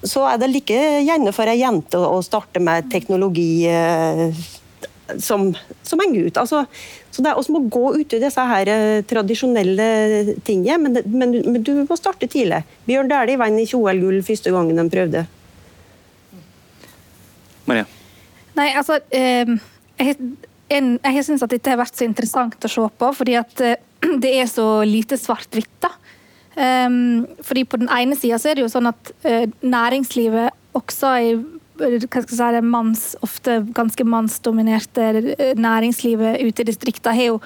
S5: så er det like gjerne for ei jente å starte med teknologi eh, som, som en gutt. Altså, så det er også må gå ut i disse her eh, tradisjonelle tingene, men, men, men, du må starte tidlig. Bjørn Dæhlie vant ikke OL-gull første gangen de prøvde.
S3: Maria?
S4: Nei, altså eh, Jeg, en, jeg syns at dette har vært så interessant å se på, fordi at eh, <clears throat> det er så lite svart-hvitt. da. Um, fordi På den ene sida er det jo sånn at uh, næringslivet også i hva skal jeg si, manns, ofte ganske mannsdominerte eh, næringslivet ute i distriktene har jo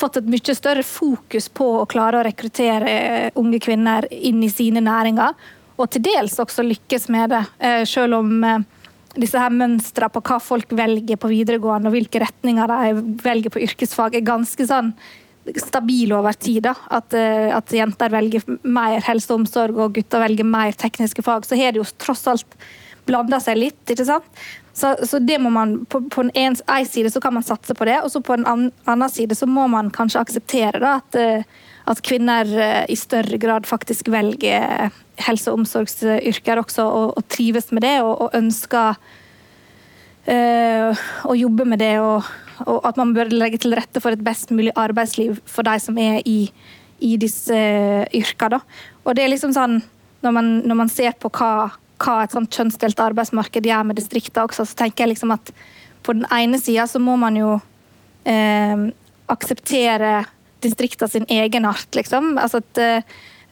S4: fått et mye større fokus på å klare å rekruttere eh, unge kvinner inn i sine næringer, og til dels også lykkes med det. Eh, selv om disse her mønstrene på hva folk velger på videregående, og hvilke retninger de velger på yrkesfag, er ganske sånn stabile over tid. Da. At, at jenter velger mer helse og omsorg, og gutter velger mer tekniske fag. Så har det jo tross alt blander seg litt. ikke sant? Så, så det må man, På, på en, en, side så kan man satse på det, og så på en annen side så må man kanskje akseptere da, at, eh, at kvinner eh, i større grad faktisk velger helse- og omsorgsyrker også, og, og trives med det og, og ønsker øh, å jobbe med det. Og, og, at man bør legge til rette for et best mulig arbeidsliv for de som er i, i disse yrkene. Og det er liksom sånn, når man, når man ser på hva hva et sånt kjønnsdelt arbeidsmarked gjør med distriktene også, så tenker jeg liksom at på den ene sida så må man jo eh, akseptere distriktene sin egenart, liksom. Altså at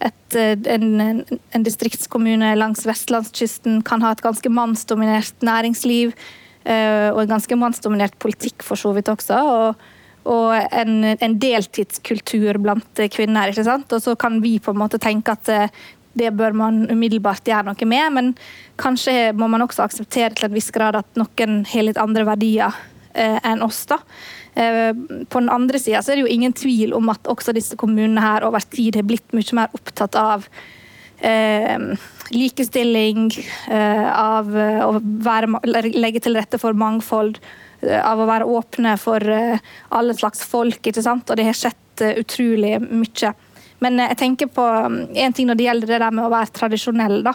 S4: et, en, en, distriktskommune langs vestlandskysten kan ha et ganske mannsdominert næringsliv eh, og en ganske mannsdominert politikk, for så vidt også. og og en, en, deltidskultur blant kvinner. ikke sant? Og så kan vi på en måte tenke at eh, det bør man umiddelbart gjøre noe med, men kanskje må man også akseptere til en viss grad at noen har litt andre verdier eh, enn oss. da. Eh, på den andre sida er det jo ingen tvil om at også disse kommunene her over tid har blitt mye mer opptatt av eh, likestilling, eh, av eh, å være, legge til rette for mangfold, av å være åpne for alle slags folk. ikke sant? Og det har skjedd utrolig mye. Men jeg tenker på um, en ting når det gjelder det der med å være tradisjonell. da.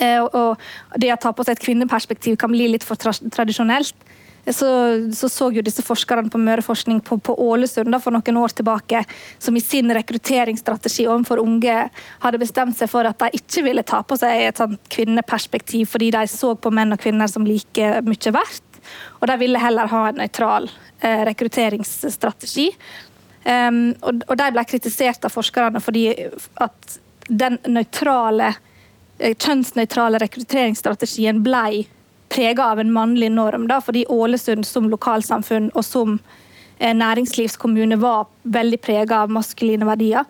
S4: Eh, og det å ta på seg et kvinneperspektiv kan bli litt for tradisjonelt. Så, så, så jo disse forskerne på Møreforskning på, på Ålesund da, for noen år tilbake, som i sin rekrutteringsstrategi overfor unge hadde bestemt seg for at de ikke ville ta på seg et sånt kvinneperspektiv, fordi de så på menn og kvinner som like mye verdt. Og de ville heller ha en nøytral eh, rekrutteringsstrategi. Um, og, og, de ble kritisert av forskerne fordi at den nøytrale, eh, kjønnsnøytrale rekrutteringsstrategien ble prega av en mannlig norm. Da, fordi Ålesund som lokalsamfunn og som eh, næringslivskommune var veldig prega av maskuline verdier.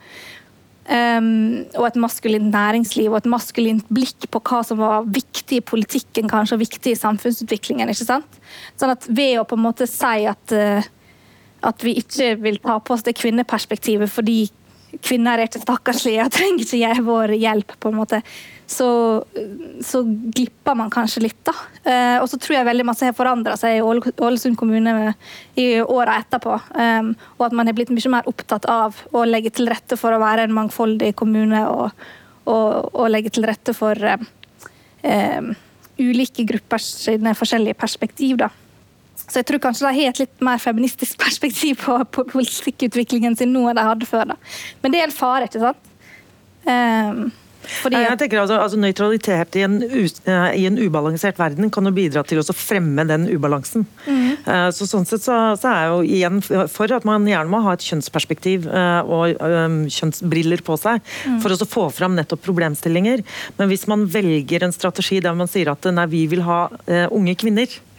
S4: Um, og et maskulint næringsliv og et maskulint blikk på hva som var viktig i politikken kanskje, og viktig i samfunnsutviklingen. ikke sant? Sånn at Ved å på en måte si at uh, at vi ikke vil ta på oss det kvinneperspektivet fordi kvinner er ikke stakkarslige <laughs> og trenger ikke vår hjelp, på en måte. Så, så glipper man kanskje litt, da. Eh, og så tror jeg veldig masse har forandra seg i Ålesund kommune i åra etterpå. Um, og at man er blitt mye mer opptatt av å legge til rette for å være en mangfoldig kommune og, og, og legge til rette for um, ulike grupper sine forskjellige perspektiv. da. Så jeg tror kanskje de har et litt mer feministisk <laughs> perspektiv på, på politikkutviklingen sin nå enn de hadde før. da. Men det er en fare, ikke sant? Um,
S6: fordi, jeg tenker altså, altså Nøytralitet i en, uh, i en, ubalansert verden kan jo bidra til å fremme den ubalansen. Mm. Så Sånn sett så, så, er jeg jo igjen for at man gjerne må ha et kjønnsperspektiv uh, og um, kjønnsbriller på seg mm. for å få fram nettopp problemstillinger. Men hvis man velger en strategi der man sier at nei, vi vil ha unge kvinner Eh,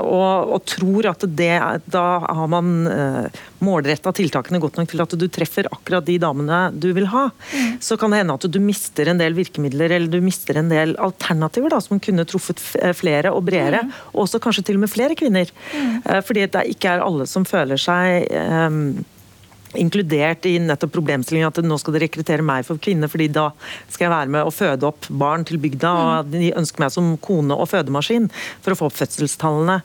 S6: og, og, tror at det, da har man uh, målretta tiltakene godt nok til at du treffer akkurat de damene du vil ha. Mm. Så kan det hende at du mister en del virkemidler eller du mister en del alternativer da, som kunne truffet eh, flere og bredere. Mm. Og også kanskje til og med flere kvinner. Mm. Fordi det ikke er alle som føler seg inkludert i nettopp problemstillingen at nå skal de rekruttere meg for kvinner, fordi da skal jeg være med og føde opp barn til bygda. og De ønsker meg som kone og fødemaskin for å få opp fødselstallene.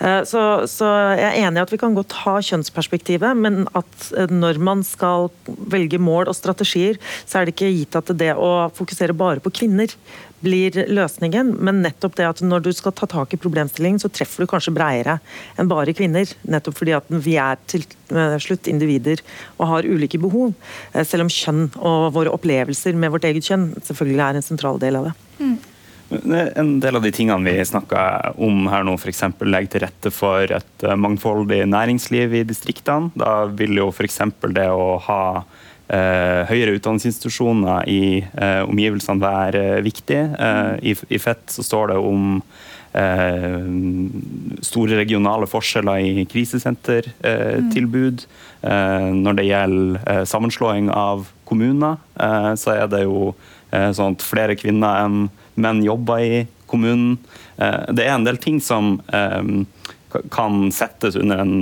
S6: Eh, så, så jeg er enig i at vi kan godt ha kjønnsperspektivet, men at eh, når man skal velge mål og strategier, så er det ikke gitt at det å fokusere bare på kvinner blir løsningen, men nettopp det at når du skal ta tak i problemstillingen, så treffer du kanskje bredere enn bare kvinner. Nettopp fordi at vi er til eh, slutt individer og har ulike behov. Eh, selv om kjønn og våre opplevelser med vårt eget kjønn selvfølgelig er en sentral del av det. Mm.
S3: En del av de tingene vi snakka om her nå, f.eks. legge til rette for et eh, mangfoldig næringsliv i distriktene. Da vil jo f.eks. det å ha eh, høyere utdanningsinstitusjoner i eh, omgivelsene være viktig. Eh, i, i, FET så står det om eh, store regionale forskjeller i krisesentertilbud. Eh, når det gjelder sammenslåing av kommuner, så er det jo sånn at flere kvinner enn menn jobber i kommunen. det er en del ting som kan settes under en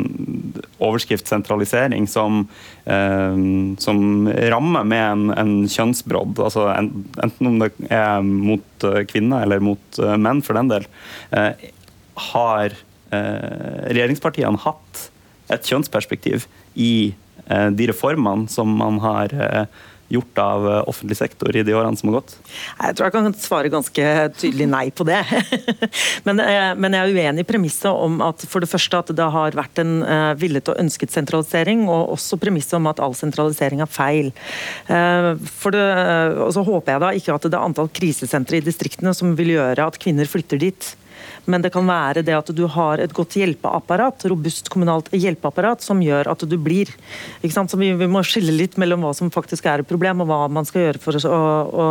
S3: overskrift sentralisering som, eh, som rammer med en, en kjønnsbrodd. Altså en, enten om det er mot eh, kvinner eller mot uh, menn, for den del. Eh, har eh, regjeringspartiene hatt et kjønnsperspektiv i eh, de reformene som man har gjort av eh, offentlig sektor i de årene som har gått?
S6: Jeg tror jeg kan svare ganske tydelig nei på det. <laughs> men, eh, men, jeg er uenig i premisset om at for det første at det har vært en uh, villet og ønsket sentralisering, og også premisset om at all sentralisering er feil. For det, og så håper jeg da ikke at det er antall krisesentre i distriktene som vil gjøre at kvinner flytter dit men det kan være det at du har et godt hjelpeapparat, robust kommunalt hjelpeapparat, som gjør at du blir. Så vi, vi, må skille litt mellom hva som faktisk er et problem, og hva man skal gjøre for å, å,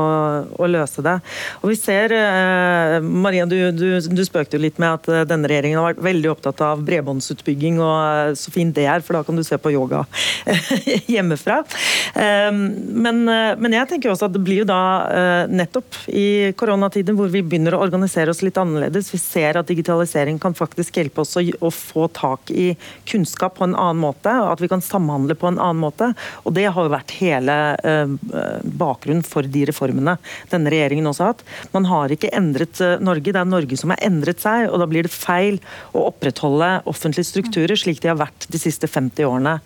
S6: å løse det. Og vi ser, eh, Maria, du, du, du spøkte jo litt med at eh, denne regjeringen har vært veldig opptatt av bredbåndsutbygging, og eh, så fint det er, for da kan du se på yoga <laughs> hjemmefra. Eh, men, men, jeg tenker også at det blir jo da nettopp i koronatiden hvor vi begynner å organisere oss litt annerledes. Vi ser ser at digitalisering kan faktisk hjelpe oss å, å, få tak i kunnskap på en annen måte, og at vi kan samhandle på en annen måte. Og Det har jo vært hele eh, bakgrunnen for de reformene denne regjeringen også har hatt. Man har ikke endret eh, Norge, det er Norge som har endret seg. og Da blir det feil å opprettholde offentlige strukturer slik de har vært de siste 50 årene.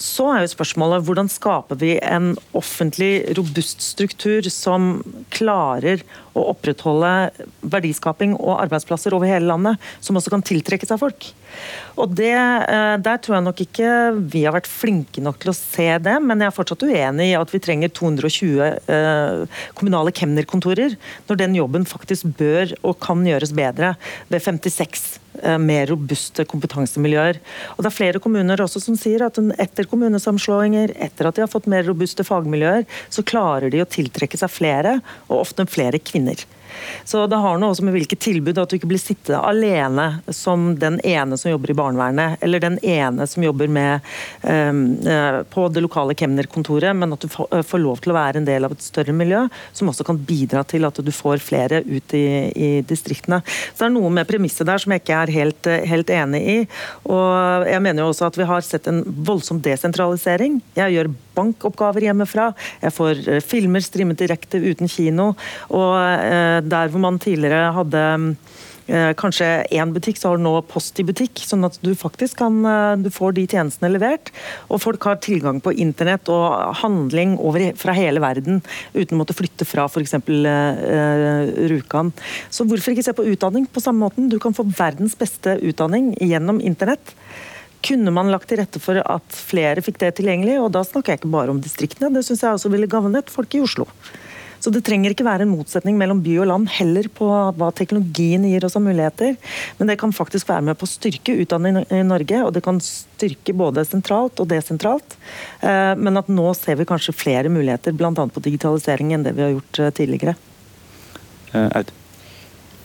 S6: Så er jo spørsmålet hvordan skaper vi en offentlig, robust struktur som klarer å opprettholde verdiskaping og arbeidsplasser over hele landet, som også kan tiltrekke seg folk. Og det, eh, Der tror jeg nok ikke vi har vært flinke nok til å se det, men jeg er fortsatt uenig i at vi trenger 220 eh, kommunale kemnerkontorer, når den jobben faktisk bør og kan gjøres bedre ved 56 eh, mer robuste kompetansemiljøer. Og Det er flere kommuner også som sier at etter kommunesamslåinger, etter at de har fått mer robuste fagmiljøer, så klarer de å tiltrekke seg flere, og ofte flere kvinner. Så det har noe også med hvilket tilbud, at du ikke blir sittende alene som den ene som jobber i barnevernet, eller den ene som jobber med, um, på det lokale kemnerkontoret, men at du eh, får lov til å være en del av et større miljø, som også kan bidra til at du får flere ut i, i distriktene. Så det er noe med premisset der som jeg ikke er helt, eh, helt enig i. Og jeg mener jo også at vi har sett en voldsom desentralisering. Jeg gjør bankoppgaver hjemmefra, jeg får filmer streamet direkte uten kino. og der hvor man tidligere hadde eh, kanskje én butikk, så har du nå Post i butikk. Sånn at du faktisk kan eh, du får de tjenestene levert. Og folk har tilgang på internett og handling over, fra hele verden uten å måtte flytte fra f.eks. Uh, Rjukan. Så hvorfor ikke se på utdanning på samme måten? Du kan få verdens beste utdanning gjennom internett kunne man lagt til rette for at flere fikk det tilgjengelig. Og da snakker jeg ikke bare om distriktene, det syns jeg også ville gagnet folk i Oslo. Så det trenger ikke være en motsetning mellom by og land, heller på hva teknologien gir oss av muligheter. Men det kan faktisk være med på å styrke utdanning i Norge, og det kan styrke både sentralt og desentralt. Eh, men at nå ser vi kanskje flere muligheter, bl.a. på digitalisering, enn det vi har gjort eh, tidligere.
S3: Eh, Aud?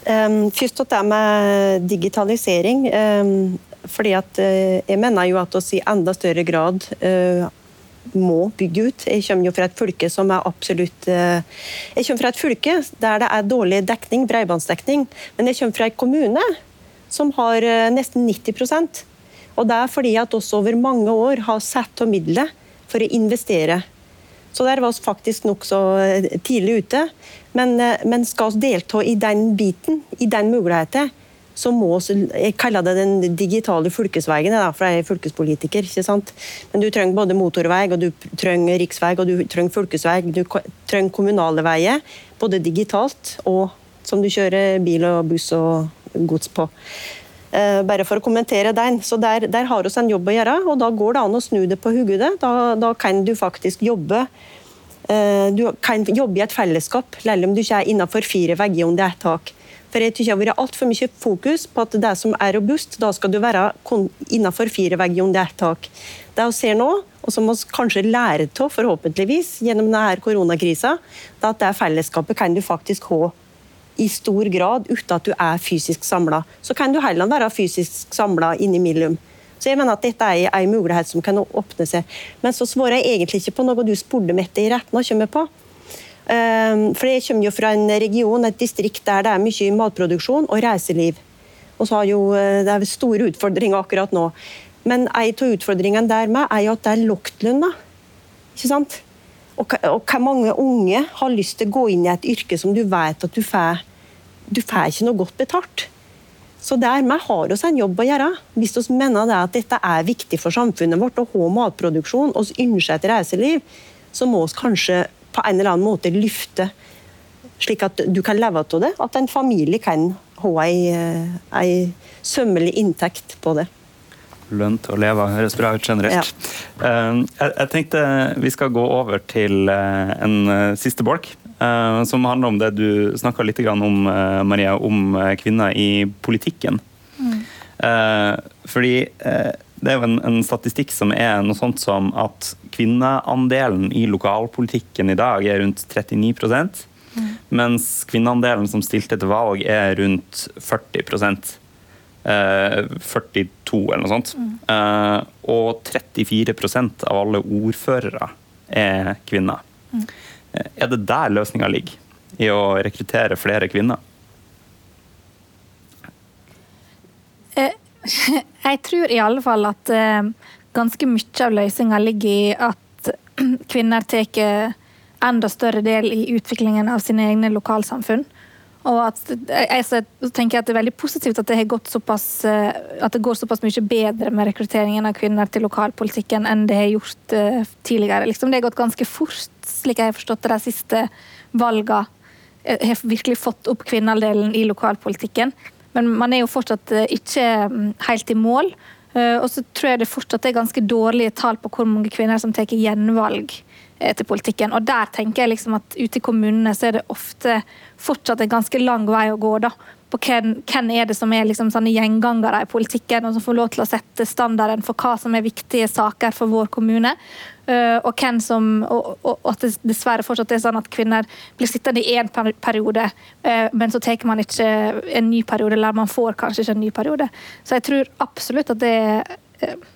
S5: Først til det med digitalisering. Fordi at uh, Jeg mener jo at oss i enda større grad uh, må bygge ut. Jeg kommer jo fra et fylke som er absolutt uh, Jeg kommer fra et fylke der det er dårlig dekning, bredbåndsdekning. Men jeg kommer fra en kommune som har nesten 90% Og det er fordi at oss over mange år har satt av midler for å investere. Så der var vi faktisk nokså tidlig ute. Men, men skal vi delta i den biten, i den muligheten, så må Jeg kaller det den digitale fylkesveien, for jeg er fylkespolitiker. ikke sant? Men du trenger både motorvei, og du trenger riksvei, og du trenger fylkesvei. Du trenger kommunale veier, både digitalt og som du kjører bil og buss og gods på. Uh, bare for å kommentere den. Så der, der har vi en jobb å gjøre, og da går det an å snu det på hodet. Da, da kan du faktisk jobbe uh, Du kan jobbe i et fellesskap, selv om du ikke er innenfor fire vegger om det er et tak. For jeg tykker Det har vært altfor mye fokus på at det som er robust, da skal du være innenfor fire vegger under ett tak. Det vi ser nå, og som vi kanskje lærer av forhåpentligvis gjennom denne koronakrisa, det er at det fellesskapet kan du faktisk ha i stor grad uten at du er fysisk samla. Så kan du heller være fysisk samla innimellom. Så jeg mener at dette er en mulighet som kan åpne seg. Men så svarer jeg egentlig ikke på noe du spurte Mette i retten å komme på. Ehm, for Jeg kommer jo fra en region, et distrikt der det er mye matproduksjon og reiseliv. Og så har jo, eh, Det er store utfordringer akkurat nå. Men en av utfordringene der med er jo at det er lavtlønna. Ikke sant? Og, og hvor mange unge har lyst til å gå inn i et yrke som du vet at du får, du får ikke noe godt betalt. Så dermed har vi en jobb å gjøre. Hvis vi mener det at dette er viktig for samfunnet vårt å ha matproduksjon og ønsker et reiseliv, så må vi kanskje på en eller annen måte løfte, slik at du kan leve av det. At en familie kan ha ei, ei sømmelig inntekt på det.
S3: lønt å leve høres bra ut generelt. Ja. Eh, jeg, tenkte vi skal gå over til eh, en eh, siste bolk. Som handler om det du snakka litt om, Maria, om kvinner i politikken. Mm. Fordi det er jo en, en, statistikk som er noe sånt som at kvinneandelen i lokalpolitikken i dag er rundt 39 mm. mens kvinneandelen som stilte til valg, er rundt 40 eh, 42 eller noe sånt. Mm. Eh, og 34% av alle ordførere er kvinner. Mm. Er det der løsninga ligger? I å rekruttere flere kvinner?
S4: Jeg tror i alle fall at uh, ganske mye av løsninga ligger i at <clears throat> kvinner tar enda større del i utviklingen av sine egne lokalsamfunn. Og at, jeg, jeg tenker at Det er veldig positivt at det, har gått såpass, uh, at det går såpass mye bedre med rekrutteringen av kvinner til lokalpolitikken enn det har gjort tidligere. Liksom, det har gått ganske fort, slik jeg har forstått de siste valgene. Har virkelig fått opp kvinneandelen i lokalpolitikken. Men man er jo fortsatt eh, ikke mm, helt i mål. Eh, og så tror jeg det fortsatt er ganske dårlige tall på hvor mange kvinner som tar gjenvalg eh, til politikken. Og der tenker jeg liksom at ute i kommunene så er det ofte fortsatt en ganske lang vei å gå. da, på hvem, hvem er det som er liksom sånne gjengangere i politikken, og som får lov til å sette standarden for hva som er viktige saker for vår kommune. Uh, og, som, og, at det dessverre fortsatt er sånn at kvinner blir sittende i én periode, uh, men så tar man ikke en ny periode, eller man får kanskje ikke en ny periode. Så jeg tror absolutt at det uh,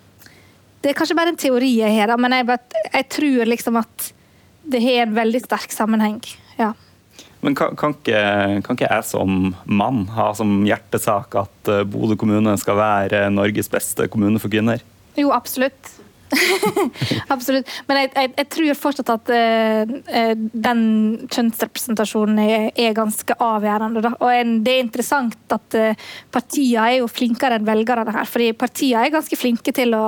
S4: Det er kanskje bare en teori jeg har, men jeg, jeg tror liksom at det har en veldig sterk sammenheng. ja.
S3: Men kan, kan, ikke, kan, ikke, jeg som mann ha som hjertesak at Bodø kommune skal være Norges beste kommune for kvinner?
S4: Jo, absolutt. <laughs> Absolutt. Men jeg, jeg, jeg, tror fortsatt at uh, den kjønnsrepresentasjonen er, er ganske avgjørende. Da. Og en, det er interessant at uh, partiene er jo flinkere enn velgerne her. fordi partiene er ganske flinke til å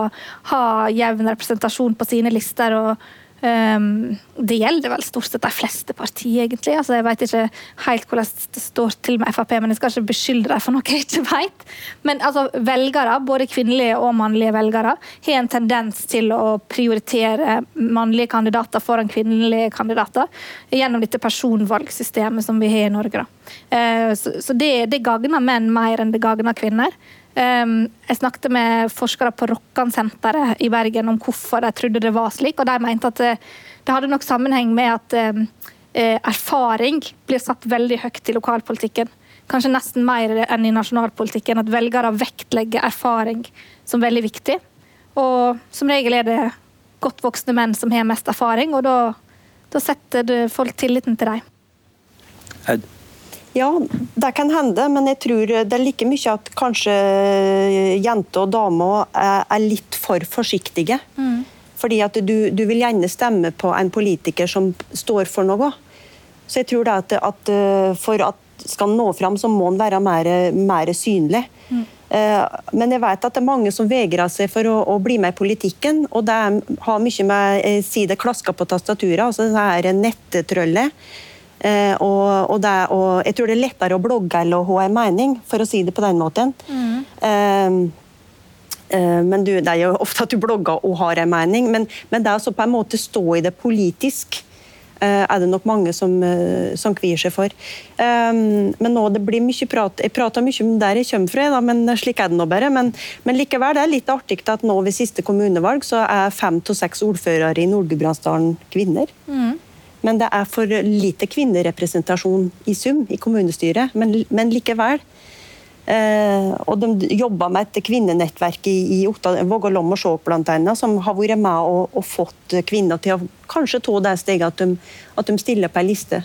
S4: ha jevn representasjon på sine lister. og Um, det gjelder vel stort sett de fleste partier, egentlig. Altså, jeg vet ikke helt hvordan det står til med Frp, men jeg skal ikke beskylde dem for noe jeg ikke vet. Men altså, velgere, både kvinnelige og mannlige velgere, har en tendens til å prioritere mannlige kandidater foran kvinnelige kandidater gjennom dette personvalgsystemet som vi har i Norge. Uh, så, så det, det gagner menn mer enn det gagner kvinner. Ehm, jeg snakket med forskere på Rokkansenteret i Bergen om hvorfor de trodde det var slik, og de mente at det, det hadde nok sammenheng med at ehm, eh, erfaring blir satt veldig høyt i lokalpolitikken. Kanskje nesten mer enn i nasjonalpolitikken. At velgere vektlegger erfaring som veldig viktig. Og som regel er det godt voksne menn som har mest erfaring, og da, da setter folk tilliten til dem.
S5: Ja, det kan hende, men jeg tror det er like mye at kanskje jenter og damer er litt for forsiktige. Mm. Fordi at du, du, vil gjerne stemme på en politiker som står for noe. Så jeg tror det at, at eh, for at skal nå fram, så må han være mer, mer synlig. Mm. Eh, men jeg vet at det er mange som vegrer seg for å, å bli med i politikken. Og det har mye med å si det klasker på tastaturet, altså det her nettetrøllet Eh, og, og, det, og, jeg tror det er lettere å blogge eller å ha en mening, for å si det på den måten. Mm. Eh, eh, men du, det er jo ofte at du blogger og har en mening, men, men det å på en måte stå i det politisk eh, er det nok mange som, eh, som kvier seg for. Um, men nå det blir mye prat Jeg prater mye om der jeg kommer fra, da, men slik er det nå bare. Men, men, likevel det er litt artig at nå ved siste kommunevalg så er fem til seks ordførere i Nord-Gudbrandsdalen kvinner. Mm. Men det er for lite kvinnerepresentasjon i sum i kommunestyret. Men, men likevel. Eh, og de jobber med et kvinnenettverk i, i Otta, Vågålom og Skjåk bl.a., som har vært med og, og, fått kvinner til å kanskje ta det steget at de, at de stiller på ei liste.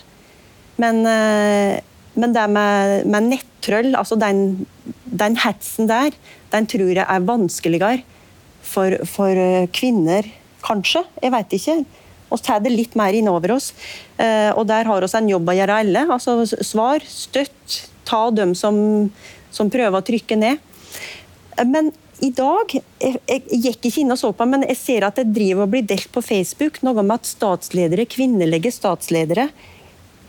S5: Men, eh, men, det med, med nettrøll, altså den, den hetsen der, den tror jeg er vanskeligere for, for kvinner, kanskje. Jeg vet ikke og tar det litt mer innover oss. Eh, og der har vi en jobb å gjøre alle. Altså svar, støtt, ta dem som, som prøver å trykke ned. Eh, men i dag jeg, jeg gikk ikke inn og så på, men jeg ser at det driver og blir delt på Facebook noe om at statsledere, kvinnelige statsledere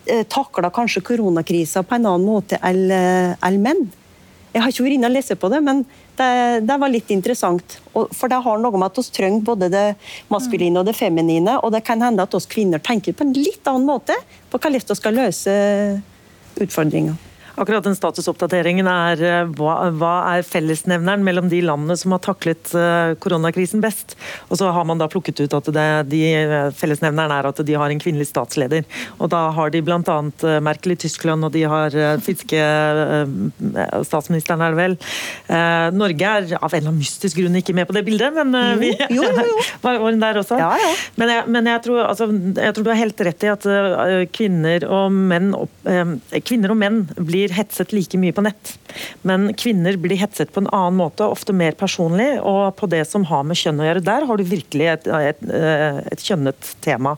S5: eh, takler kanskje koronakrisa på en annen måte enn menn. Jeg har ikke vært inne og lest på det, men det, det, var litt interessant. For det har noe med at vi trenger både det maskuline og det feminine. Og det kan hende at oss kvinner tenker på en litt annen måte på hvordan vi skal løse utfordringer.
S6: Akkurat den statusoppdateringen er eh, hva, hva, er fellesnevneren mellom de landene som har taklet uh, koronakrisen best? Og så har man da plukket ut at det, de, fellesnevneren er at de har en kvinnelig statsleder. Og da har de bl.a. Merkel i Tyskland, og de har finske statsministeren, er det vel. Norge er av en eller annen mystisk grunn ikke med på det bildet, men vi
S5: jo, jo, jo. <laughs>
S6: var den der også.
S5: Ja, ja.
S6: Men, jeg, men jeg, tror, altså, jeg, tror, du har helt rett i at kvinner og menn, kvinner og menn blir blir hetset like mye på nett. Men kvinner blir hetset på en annen måte, ofte mer personlig, og på det som har med kjønn å gjøre. Der har du virkelig et, et, et kjønnet tema.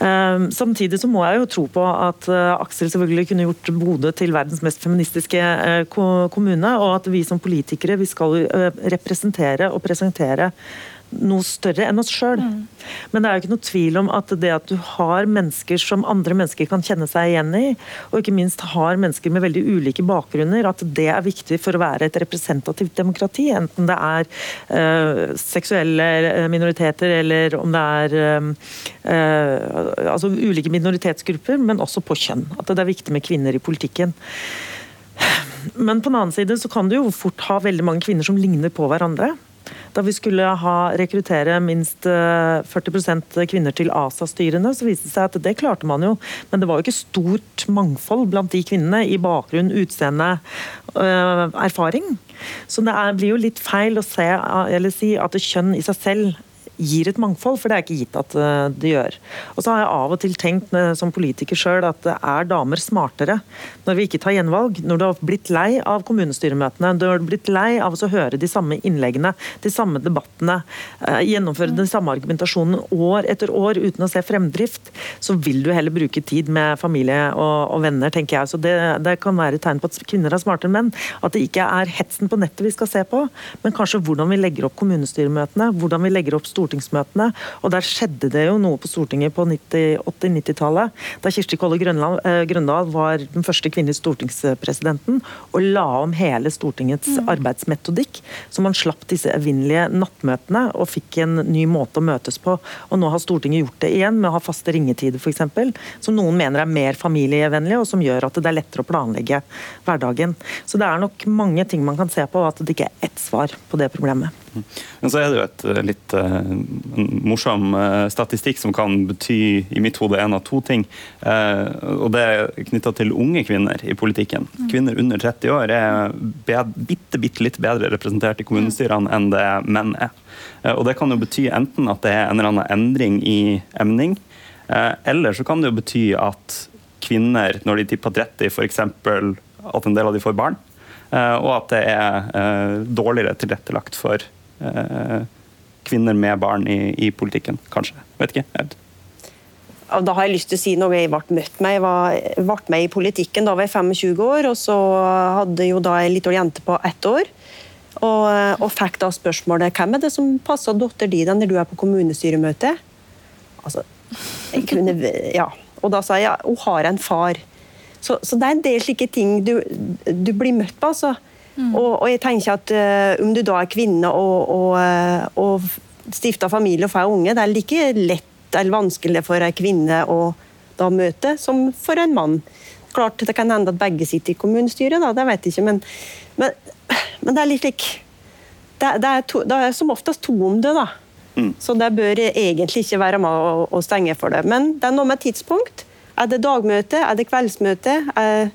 S6: Ehm, samtidig så må jeg jo tro på at eh, Aksel selvfølgelig kunne gjort Bodø til verdens mest feministiske eh, kommune, og at vi som politikere vi skal eh, representere og presentere noe større enn oss sjøl. Mm. Men det er jo ikke noe tvil om at det at du har mennesker som andre mennesker kan kjenne seg igjen i, og ikke minst har mennesker med veldig ulike bakgrunner, at det er viktig for å være et representativt demokrati. Enten det er uh, seksuelle eh, minoriteter eller om det er uh, uh, altså ulike minoritetsgrupper, men også på kjønn. At det er viktig med kvinner i politikken. Men på den annen side så kan du jo fort ha veldig mange kvinner som ligner på hverandre. Da vi skulle ha, rekruttere minst 40 eh, kvinner til ASA-styrene, så viste det seg at det klarte man jo. Men det var jo ikke stort mangfold blant de kvinnene i bakgrunn, utseende, øh, erfaring. Så det er, blir jo litt feil å se, eller si at kjønn i seg selv gir et mangfold, for det er ikke gitt at eh, det gjør. Og så har jeg av og til tenkt eh, som politiker sjøl at er damer smartere når vi ikke tar gjenvalg? Når du har blitt lei av kommunestyremøtene, du har blitt lei av å høre de samme innleggene, de samme debattene, eh, gjennomføre den samme argumentasjonen år etter år uten å se fremdrift, så vil du heller bruke tid med familie og, og venner, tenker jeg. Så det, det kan være et tegn på at kvinner er smartere enn menn. At det ikke er hetsen på nettet vi skal se på, men kanskje hvordan vi legger opp kommunestyremøtene, hvordan vi legger opp stortingsmøtene. Og der skjedde det jo noe på Stortinget på 80-90-tallet, da Kirsti Kolle eh, Grøndal var den første kvinnelige stortingspresidenten, og la om hele Stortingets mm. arbeidsmetodikk, så man slapp disse evinnelige nattmøtene og fikk en ny måte å møtes på. Og nå har Stortinget gjort det igjen med å ha faste ringetider, f.eks., som noen mener er mer familievennlig, og som gjør at det er lettere å planlegge hverdagen. Så det er nok mange ting man kan se på, at det ikke er ett svar på det problemet.
S3: Men så er det jo et eh, litt uh, morsom uh, statistikk som kan bety i mitt hode en av to ting. Og Det er knytta til unge kvinner i politikken. Mm. Kvinner under 30 år er bitte, bitte litt bedre representert i kommunestyrene enn det menn er. og Det kan jo bety enten at det er en eller annen endring i emning, eller så kan det jo bety at kvinner, når de tipper 30, f.eks. at en del av de får barn, og at det er dårligere tilrettelagt for Eh, kvinner med barn i, i, politikken, kanskje. Vet ikke. Jeg vet.
S5: Da har jeg lyst til å si noe jeg ble møtt med. Jeg ble med i politikken da var jeg 25 år, og så hadde jo da ei lita jente på ett år. Og, og, fikk da spørsmålet hvem er det som passer datteren din når du er på kommunestyremøte. Altså, jeg kunne, ja. Og da sa jeg hun har en far. Så, så, det er en del slike ting du, du blir møtt på. altså. Mm. Og, og, jeg tenker at uh, Om du da er kvinne og, og, uh, og stifter familie og får unge, det er like lett eller vanskelig for en kvinne å da møte som for en mann. Klart Det kan hende at begge sitter i kommunestyret, da, det vet jeg ikke, men, men, men det er litt slik det, det, er to, det, er som oftest to om det. da. Mm. Så det bør egentlig ikke være med å, å, stenge for det. Men det er noe med tidspunkt. Er det dagmøte? Er det kveldsmøte? Er,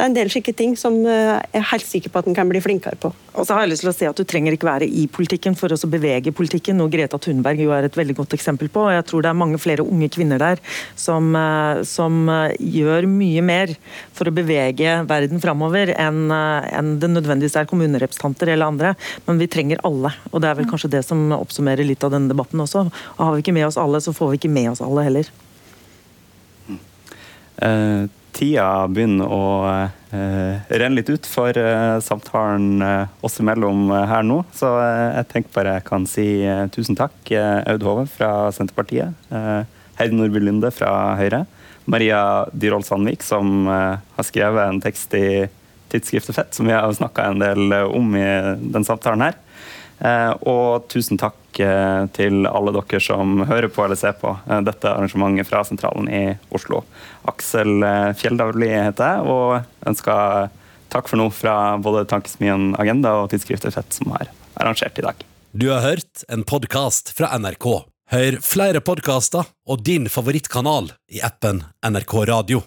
S5: det er en del slike ting som eh, jeg er helt sikker på at en kan bli flinkere på.
S6: Og så har jeg lyst til å si at Du trenger ikke være i politikken for å bevege politikken, noe Greta Thunberg jo er et veldig godt eksempel på. og Jeg tror det er mange flere unge kvinner der som, eh, som eh, gjør mye mer for å bevege verden framover enn enn det nødvendigvis er kommunerepresentanter eller andre. Men vi trenger alle, og det er vel kanskje det som oppsummerer litt av denne debatten også. Og Har vi ikke med oss alle, så får vi ikke med oss alle heller.
S3: Uh, tida begynner å eh, renne litt ut for eh, samtalen eh, oss imellom eh, her nå. Så eh, jeg tenker bare jeg kan si eh, tusen takk, Aud Hove fra Senterpartiet. Heidi Nordby Lunde fra Høyre. Maria Dyrhol Sandvik, som har skrevet en tekst i tidsskriftet Fett, som vi har snakka en del om i den samtalen her. Og tusen takk eh, til alle dere som hører på eller ser på eh, dette arrangementet fra sentralen i Oslo. Aksel Fjelldavli heter jeg, og ønsker takk for nå fra både Tankesmien Agenda og tidsskriftet Fett, som har arrangert i dag.
S1: Du har hørt en podkast fra NRK. Hør flere podkaster og din favorittkanal i appen NRK Radio.